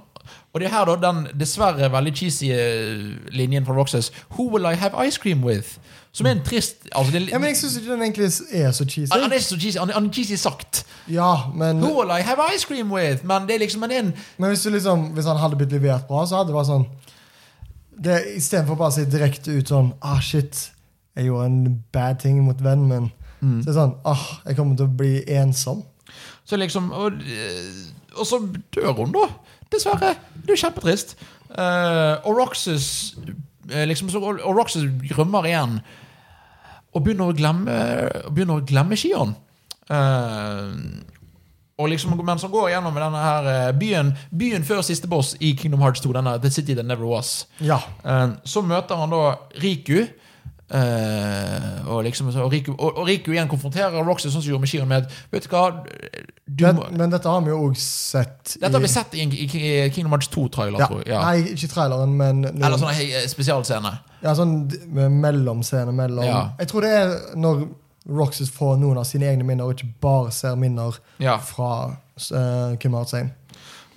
Og det er her da den dessverre veldig cheesy eh, linjen fra Roxas Who will I have ice cream with? Som er en trist altså det, Ja, men jeg syns ikke den egentlig er så cheesy. han, er ikke så cheesy, han, han er cheesy sagt. Ja, men, Who will I have ice cream with? Men det er liksom en, en men hvis, du liksom, hvis han hadde blitt levert bra, så hadde det vært sånn det, Istedenfor bare å si direkte ut sånn Ah, shit, jeg gjorde en bad ting mot vennen min. Mm. Så det er sånn Ah, jeg kommer til å bli ensom. Så liksom Og, eh, og så dør hun, da. Dessverre. Det er kjempetrist. Eh, og Roxas eh, liksom, og Roxas rømmer igjen. Og begynner å glemme begynner å glemme Shion. Eh, og liksom, mens han går gjennom denne her byen Byen før siste boss i Kingdom Hearts 2, denne The City That Never Was, Ja. Så møter han da Riku. Eh, og, liksom, og, Riku og, og Riku igjen konfronterer Roxy sånn som gjorde med Shion, med Vet du hva du Men, men dette har vi jo òg sett Dette har vi sett i, i Kingdom Hearts 2-trailer, ja. Ja. Nei, ikke traileren, men noen, Eller sånn eh, spesialscene. ja, sånn mellomscene mellom Ja. Jeg tror det er når Roxy får noen av sine egne minner, og ikke bare ser minner Ja. fra uh, Kim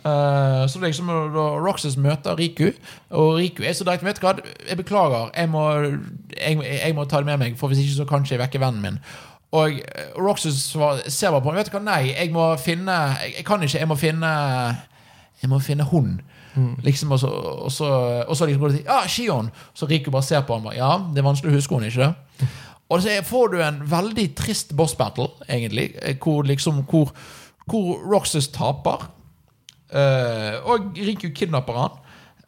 Hearts 1. Eh, så liksom da Roxas møter Riku, og Riku er så direkte Vet du hva, jeg beklager, jeg må, jeg, jeg må ta det med meg, for hvis ikke så kanskje jeg vekker vennen min. Og eh, Roxas ser bare på meg. Vet du hva, nei, jeg må finne Jeg, jeg kan ikke, jeg må finne Jeg må finne hun. Liksom, og så, og så, og så liksom går det til Ja, Shion! Så Riku bare ser på ham. Ja, det er vanskelig å huske henne, ikke det? [laughs] Og så får du en veldig trist boss battle, egentlig, eh, hvor liksom Hvor, hvor Roxas taper. Eh, og Riku kidnapper han.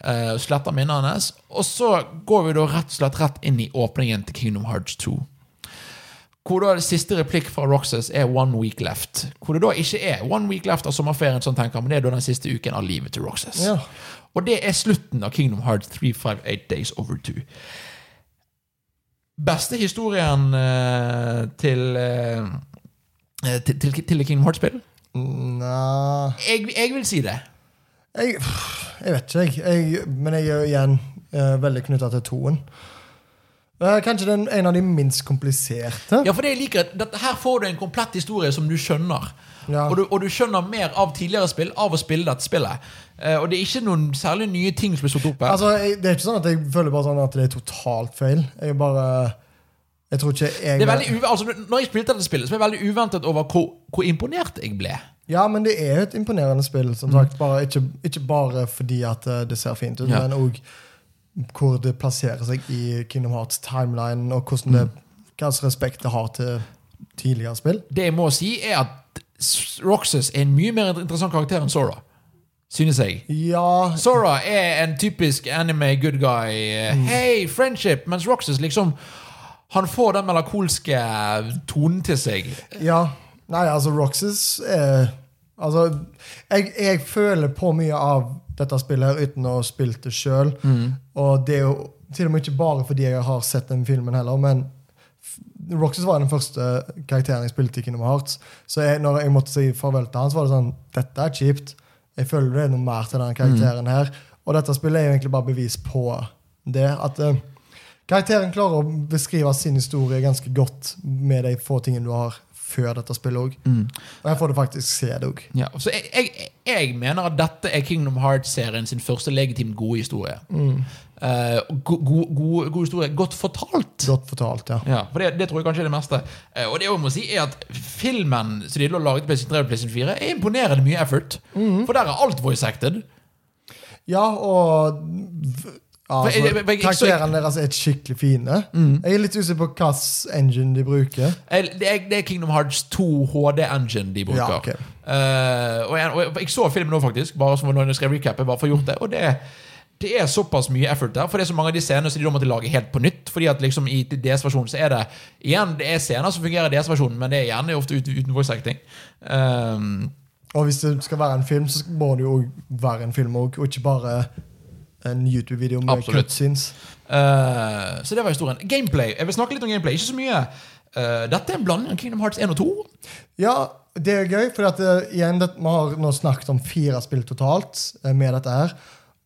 eh, sletter minnene hans. Og så går vi da rett og slett rett inn i åpningen til Kingdom Hearts 2. Hvor da det siste replikk fra Roxas er 'one week left'. Hvor det da ikke er 'one week left' av sommerferien, som tenker, men det er da den siste uken av livet til Roxas. Ja. Og det er slutten av Kingdom Hearts 358 Days Over 2. Beste historien eh, til, til, til, til Kingdom Hearts-spill? Nei Jeg, jeg vil si det. jeg, jeg vet ikke, jeg. jeg. Men jeg er jo igjen eh, veldig knytta til toen. Eh, kanskje den en av de minst kompliserte. Ja, for det jeg liker at Her får du en komplett historie som du skjønner. Ja. Og, du, og du skjønner mer av tidligere spill av å spille dette spillet. Uh, og det er ikke noen særlig nye ting som blir stått opp her. Altså, jeg, det er ikke sånn at jeg føler bare sånn at det er totalt feil. Jeg bare Jeg tror ikke jeg det er veldig altså, når jeg spilte dette spillet, så var jeg veldig uventet over hvor, hvor imponert jeg ble. Ja, men det er jo et imponerende spill. Som sagt, bare, ikke, ikke bare fordi at eh, det ser fint ut, Ja. men òg hvor det plasserer seg i Kingdom Hearts timeline, og hvordan det, hva slags respekt det har til tidligere spill. Det jeg må si, er at Roxas er en mye mer interessant karakter enn Sora. Synes jeg. Ja, Sora er en typisk anime good guy. eh, Hey, friendship! Mens Roxas liksom Han får den melankolske tonen til seg. Ja. Nei, altså, Roxas Altså, jeg, jeg føler på mye av dette spillet her uten å ha spilt det sjøl. Og det er jo til og med ikke bare fordi jeg har sett den filmen heller, men Roxas var den første karakteren jeg spilte i Kingdom Hearts. Så jeg, når jeg måtte si farvel til han, så var det sånn Dette er kjipt. Jeg føler det er noe mer til den karakteren her. Og dette spillet er jo egentlig bare bevis på det. At eh, karakteren klarer å beskrive sin historie ganske godt med de få tingene du har før dette spillet òg. Og her får du faktisk se det òg. Ja, så jeg, jeg, jeg mener at dette er Kingdom Hearts-serien sin første legitimt gode historie. Eh, go, go, god, god historie. Godt fortalt. Godt fortalt, ja. Ja, for det, det tror jeg kanskje er det meste. Uh, og det jeg må si er at filmen som de laget på 3 og PlayStation 4, er imponerende mye effort. For der er alt voice acted. Ja, og altså, jeg- jeg- Karakterene deres er skikkelig fine. Jeg er litt usikker på hvilken engine de bruker. Det er, det er Kingdom Hearts 2 HD-engine de bruker. Ja, okay. uh, og, jeg, og jeg, jeg så filmen nå, faktisk, bare som når jeg skrev recapet, bare for å gjort det. Og det, det er såpass mye effort der, for det er så mange av de scenene som de da måtte lage helt på nytt. Fordi at liksom i DS-versjonen så er det igjen, det er scener som fungerer i DS-versjonen, men det er gjerne ofte uten, uten voice acting. Um, Og hvis det skal være en film, så må det jo være en film òg, og ikke bare en YouTube-video med Absolutt. cutscenes. Uh, så det var historien. Gameplay. Jeg vil snakke litt om gameplay, ikke så mye. Uh, dette er en blanding av Kingdom Hearts 1 og 2. Ja, det er gøy, for at, uh, igjen, det, vi har nå snakket om fire spill totalt med dette her.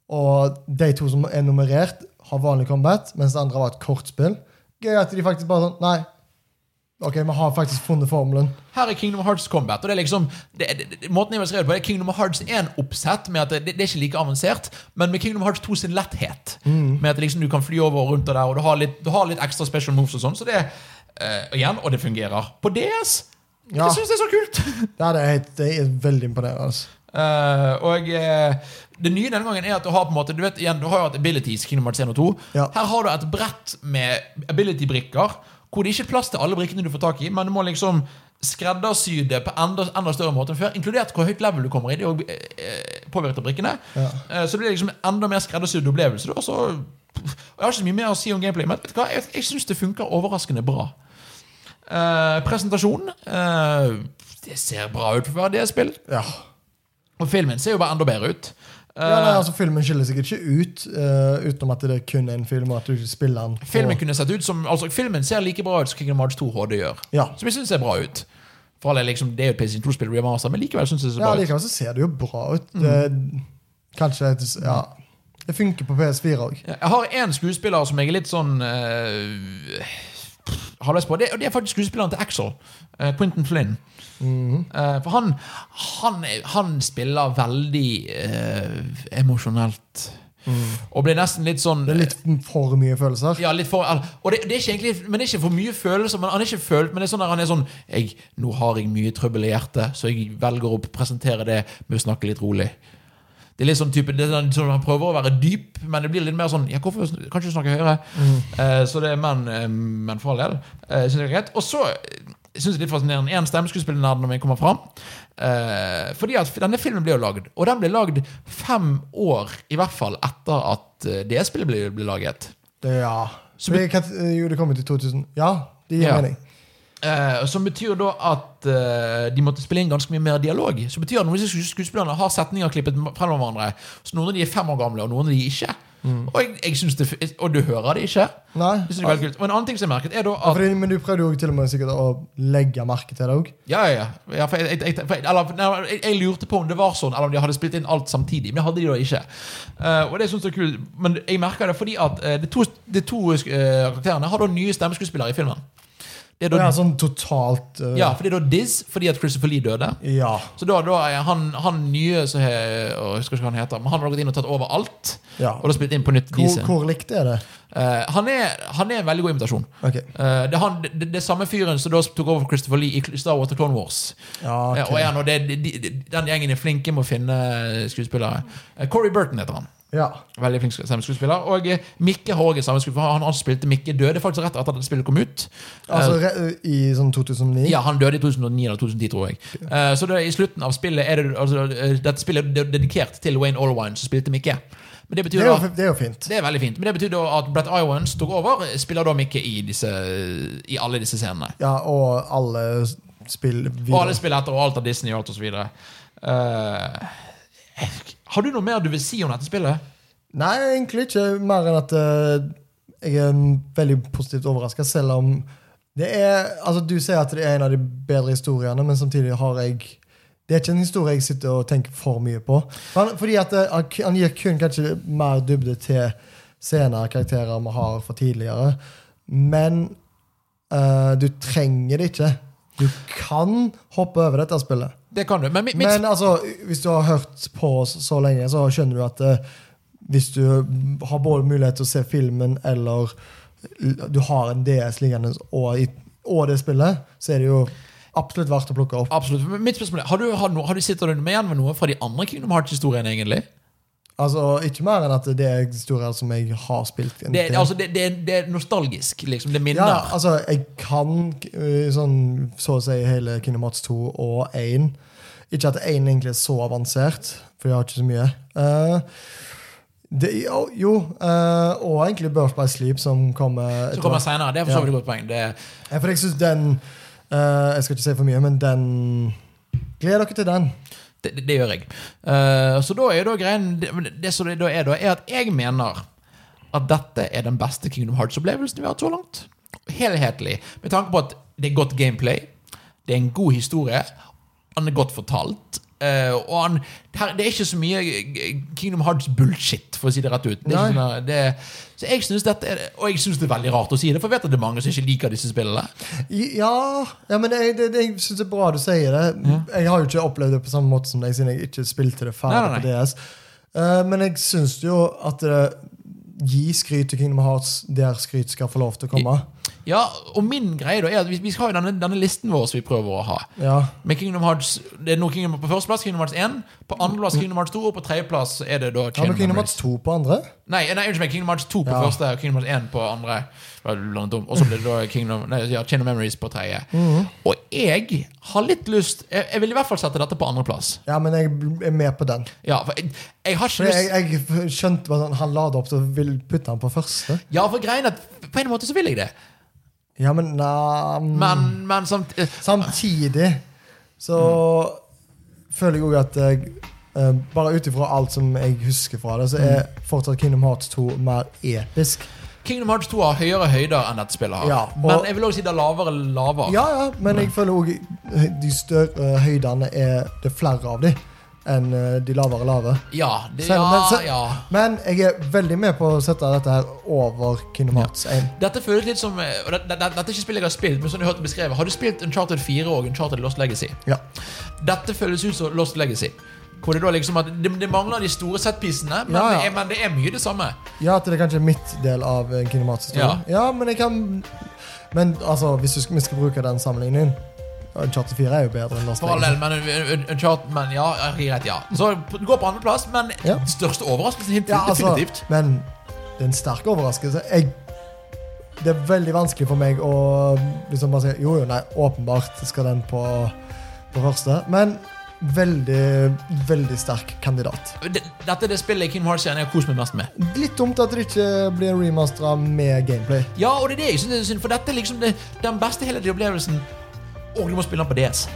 Og de to som er nummerert, har vanlig combat, mens det andre var et kortspill. Gøy at de faktisk bare sånn Nei, ok, vi har faktisk funnet formelen. Her er Kingdom Hearts Combat. Og det er liksom det, det, Måten jeg skrive det på, er Kingdom Hearts 1-oppsett. med at det, det er ikke like avansert, men med Kingdom Hearts 2 sin letthet. Med at liksom du kan fly over og rundt der, og du har litt, du har litt ekstra special moves og sånn. Så det uh, igjen, Og det fungerer. På DS! Ja. Jeg syns det er så kult! [laughs] Det er, helt, det er veldig imponerende. altså. Uh, og uh, det nye denne gangen er at du har på en måte Du vet igjen, du har jo hatt abilities Kingdom Hearts 1 og 2. Ja. Her har du et brett med ability-brikker hvor det ikke er plass til alle brikkene du får tak i, men du må liksom skreddersy det på enda, enda større måte enn før, inkludert hvor høyt level du kommer i. Det jo eh, påvirket av brikkene. Ja. Eh, så det blir liksom enda mer skreddersydd opplevelse. da, så, og jeg har ikke så mye mer å si om gameplay, men vet du hva? jeg, jeg syns det funker overraskende bra. Eh, presentasjon eh, Det ser bra ut for å være det. Ja. Og filmen ser jo bare enda bedre ut. Ja, nei, Eh, altså Filmen skiller seg ikke ut, uh, utenom at det er kun en film. og at du ikke spiller den. filmen kunne sett ut som Altså Filmen ser like bra ut som Kingdom Hearts 2 HD gjør. Ja. Som jeg syns ser bra ut. For alle, liksom, Det er jo PlayStation 2-spill, remaster, men likevel syns jeg det ser bra ut. Ja, likevel så ser det jo bra ut. Det, kanskje Ja. Det funker på PS4 òg. Jeg har én skuespiller som jeg er litt sånn uh, halvveis på. Det, og det er faktisk skuespilleren til Axel. Uh, Quentin Flynn. Eh, for han, han, han spiller veldig uh, emosjonelt. Og blir nesten litt sånn Det er litt for mye følelser. Ja, litt for Og det, det er ikke egentlig Men det er ikke for mye følelser. Men han er ikke følt Men det er sånn der han er sånn jeg, Nå har jeg mye trøbbel i hjertet, så jeg velger å presentere det med å snakke litt rolig. Det er litt sånn type det sånn, man Han prøver å være dyp, men det blir litt mer sånn Ja, hvorfor kan ikke snakke høyere? Eh, så det er men, eh, men for all del. Uh, synes jeg er greit. Og så syns jeg det er litt fascinerende én stemmeskuespillernerd når vi kommer fram. Eh, fordi at denne filmen ble jo lagd, og den ble lagd fem år i hvert fall etter at det spillet ble, ble laget. Det, ja. Så det, jo, det kom ut i 2000. Ja, det gir Ja. mening. Eh, som betyr da at eh, de måtte spille inn ganske mye mer dialog. Så betyr at Noen av disse skuespillerne har setninger klippet frem av hverandre. Så Noen av de er fem år gamle, og noen av de ikke. Og, jeg, jeg det, og du hører det ikke. Nei. Det. Og en annen ting som jeg merket, er da Ja, at fordi, men du prøvde jo til og med sikkert å legge merke til det òg. Ja, ja, ja. ja for jeg, jeg, for, eller, jeg, lurte på om det var sånn, eller om de hadde spilt inn alt samtidig. Men det hadde de da ikke. Uh, og det synes jeg er kult Men jeg merker det fordi at uh, de to, de to uh, karakterene har da nye stemmeskuespillere i filmen. Det er da, Ja, sånn totalt uh... ja, for det er da Diz, fordi at Christopher Lee døde. ja. Så da, da er han, han nye som he, Jeg husker ikke hva han heter, men han har gått inn og tatt over alt. Ja. Og da spilt inn på nytt Hvor, hvor likt er det? Uh, han, er, han er en veldig god invitasjon. Okay. Uh, det, han, det, det samme fyren som da tok over for Christopher Lee i Star Wars og Clone Wars. Ja, okay. ok. og er det, de, de, den gjengen er flinke med å finne skuespillere. Corey Burton heter han. Ja. Veldig flink stemmeskuespiller. Og eh, Mikke har også en stemmeskuespiller. Han, han spilte Mikke, døde faktisk rett etter at spillet kom ut. Altså re, i sånn 2009? Ja, Han døde i 2009 eller 2010, tror jeg. Okay. så det, i slutten av spillet er det, altså, eh, dette spillet er dedikert til Wayne Allwine, som spilte Mikke. Men det Det er, jo, da det er jo fint. det er veldig fint, men det betyr da at Brett Iwans tok over, spiller da Mikke i, disse, i alle disse scenene. Ja, og alle spill Og alle spill etter og alt av Disney og alt videre. Eh, har du noe mer du vil si om dette spillet? Nei, egentlig ikke mer enn at uh, jeg er veldig positivt overraska, selv om det er Altså, du sier at det er en av de bedre historiene, men samtidig har jeg Det er ikke en historie jeg sitter og tenker for mye på. Fordi at eh, han gir kun kanskje mer dybde til scener karakterer vi har fra tidligere, men uh, du trenger det ikke. Du kan hoppe over dette spillet. Det kan du. Men, mitt, Men altså, hvis du har hørt på oss så lenge, så skjønner du at eh, hvis du har både mulighet til å se filmen eller du har en DS liggende og, og det spillet, så er det jo absolutt verdt å plukke opp. absolutt. Men Mitt spørsmål er, har du, har, har du sittet med igjen med noe fra de andre Kingdom Hearts-historiene, egentlig? Altså, Ikke mer enn at det er historier som jeg har spilt. Det, altså, det, det, det er nostalgisk, liksom. Det minner. ja, altså, jeg kan eh, sånn, så å si hele Kingdom Hearts 2 og 1. Ikke at én egentlig er så avansert, for jeg har ikke så mye. Uh, det, jo, jo eh, og egentlig Birth by Sleep, som kommer Som kommer senere. Det er for så vidt et godt poeng. Det, Ja, For jeg synes den uh, Jeg skal ikke si for mye, men den Gleder dere til den. det, det gjør jeg. Uh, så da er da greien Det, det som det da er, da, er at jeg mener at dette er den beste Kingdom Hearts-opplevelsen vi har hatt så langt. Helhetlig. Med tanke på at det er godt gameplay, det er en god historie, han er godt fortalt. Uh, og han, her, Det er ikke så mye Kingdom Hearts-bullshit, for å si det rett ut. Det er sånn, det, så jeg synes dette er, Og jeg syns det er veldig rart å si det, for jeg vet at det er mange som ikke liker disse spillene. Ja, ja men jeg, det, jeg syns det er bra du sier det. Jeg har jo ikke opplevd det på samme måte som deg, siden jeg ikke spilte det ferdig Nei, nei, på DS. Uh, men jeg syns jo at det Gi skryt til Kingdom Hearts der skryt skal få lov til å komme. Ja, og min greie da er at vi, vi skal ha jo denne, denne listen vår som vi prøver å ha. Ja, Med Kingdom Hearts Det er nå Kingdom, På førsteplass Kingdom Hearts 1, på andreplass Kingdom Hearts 2, og på tredjeplass er det da Har vi of Kingdom Hearts 2 på andre? Nei, nei, Kingdom Hearts 2 på Ja. første og Kingdom Hearts 1 på andre. Og så blir det da Kingdom, nei, ja, Kingdom Memories på tredje. Mhm. Og jeg har litt lyst jeg, jeg vil i hvert fall sette dette på andreplass. Ja, men jeg er med på den. Ja, for jeg, jeg har ikke lyst jeg, skjønte sånn, Han la det opp til vil putte han på første. Ja, for greien at på en måte så vil jeg det. Ja, men nei Men, men samt, eh, Samtidig så føler jeg òg at jeg, eh, Bare ut ifra alt som jeg husker fra det, så er fortsatt Kingdom Hearts 2 mer episk. Kingdom Hearts 2 har høyere høyder enn dette spillet har. Ja, og- men jeg vil også si det er lavere lavere. Ja, ja, men jeg føler òg de større høydene er det flere av de enn eh, de lavere lave. Ja, det, Selv ja, men, så, ja. Men jeg er veldig med på å sette dette her over Kingdom Hearts 1. Dette føles litt som eh, og det, det, Dette er ikke spill jeg har spilt, men sånn jeg har hørt beskrevet Har du spilt Uncharted 4 og Uncharted Lost Legacy? Ja. Dette føles ut som Lost Legacy. Hvor det da liksom at det, det mangler de store setpiecene, men, Ja, ja. Det er, men det er mye det samme. ja, at det er kanskje mitt del av en kinematisk historie. Ja. Ja. men jeg kan Men altså, hvis du skal, vi skal bruke den sammenligningen Uncharted 4 er jo bedre enn all del, men Un- Un- Uncharted Men ja, rett, ja. Så det går på andreplass, men Ja. største overraskelsen helt Ja, altså, definitivt. men det er en sterk overraskelse. Jeg, det er veldig vanskelig for meg å liksom bare si jo, jo, nei, åpenbart skal den på, på første. Men veldig, veldig sterk kandidat. Dette er det spillet Kingdom Hearts-serien jeg har kost meg mest med. Litt dumt at det ikke blir remastera med gameplay. Ja, og det er det jeg synes er synd, for dette er liksom det, den beste hele opplevelsen. Og du må spille den på DS.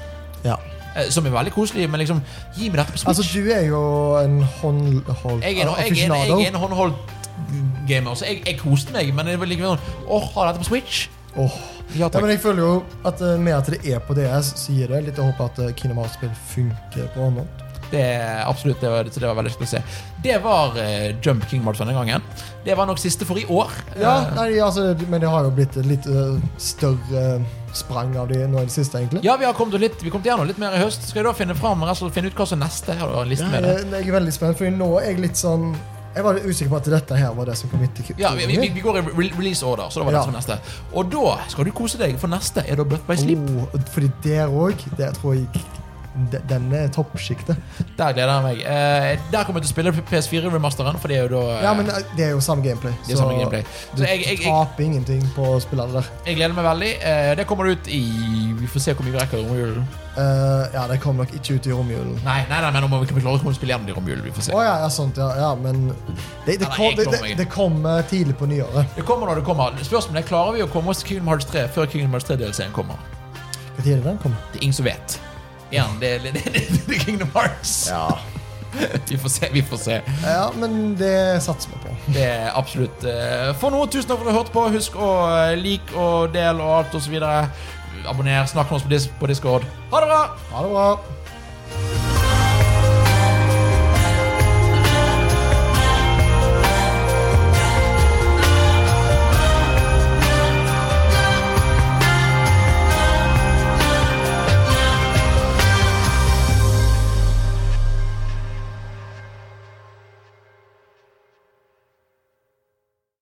Ja. Eh, Som er veldig koselig, men liksom Gi meg dette på Switch. Altså, du er jo en håndholdt jeg, er, en- jeg, er, en- jeg er en håndholdt gamer, så jeg, jeg koste meg, men det var likevel sånn Å, har dette på Switch? Åh. Ja, Ja, men jeg føler jo at eh, med at det er på DS, så gir det litt å håpe at eh, Kingdom Hearts-spill funker på håndholdt. Det absolutt, det var, det var veldig spennende å se. Det var uh, Jump King Mart denne gangen. Det var nok siste for i år. Ja, nei, altså, men det har jo blitt litt uh, større sprang av de nå i det siste, egentlig. ja, vi har kommet litt Vi kom til gjennom litt mer i høst. Skal jeg da finne fram og finne ut hva som neste? Har du en liste Ja, med det? jeg er veldig spent, for nå er jeg litt sånn Jeg var usikker på at dette her var det som kom etter. Ja, vi, vi, vi går i re release order, så da var det Ja. som neste. Og da skal du kose deg, for neste er da Butt by Sleep. Oh, fordi der òg, det tror jeg de- Den er toppsjiktet. Der gleder jeg meg. Eh, der kommer jeg til å spille PS4-remasteren, for det er jo da eh, Ja, men eh, det er jo samme gameplay. det er samme gameplay. Du Så jeg, jeg, jeg, taper ingenting på å spille det der. jeg gleder meg veldig. Eh, det kommer ut i Vi får se hvor mye vi rekker i romjulen. Uh, ja, det kommer nok ikke ut i romjulen. Nei, nei, nei, men om vi kan klare å spille gjennom det i romjulen. Vi får se. Oh, ja, ja, sånt, ja, ja, men det, det, kom, det, det, kommer tidlig på nyåret. Det kommer når det kommer. Spørsmålet er klarer vi å komme oss til Kingdom Hearts 3 før Kingdom Hearts 3-delscenen kommer. Hva tid er det den kommer? Det er ingen som vet. Igjen, det, i er [laughs] Kingdom Hearts. Ja. [laughs] Vi får se. vi får se ja, men det satser vi på. Det er absolutt eh, For nå, tusen takk for at du hørte på. Husk å eh, like og del og alt osv. Abonner. Snakk med oss på, dis på Discord. Ha det bra! Ha det bra.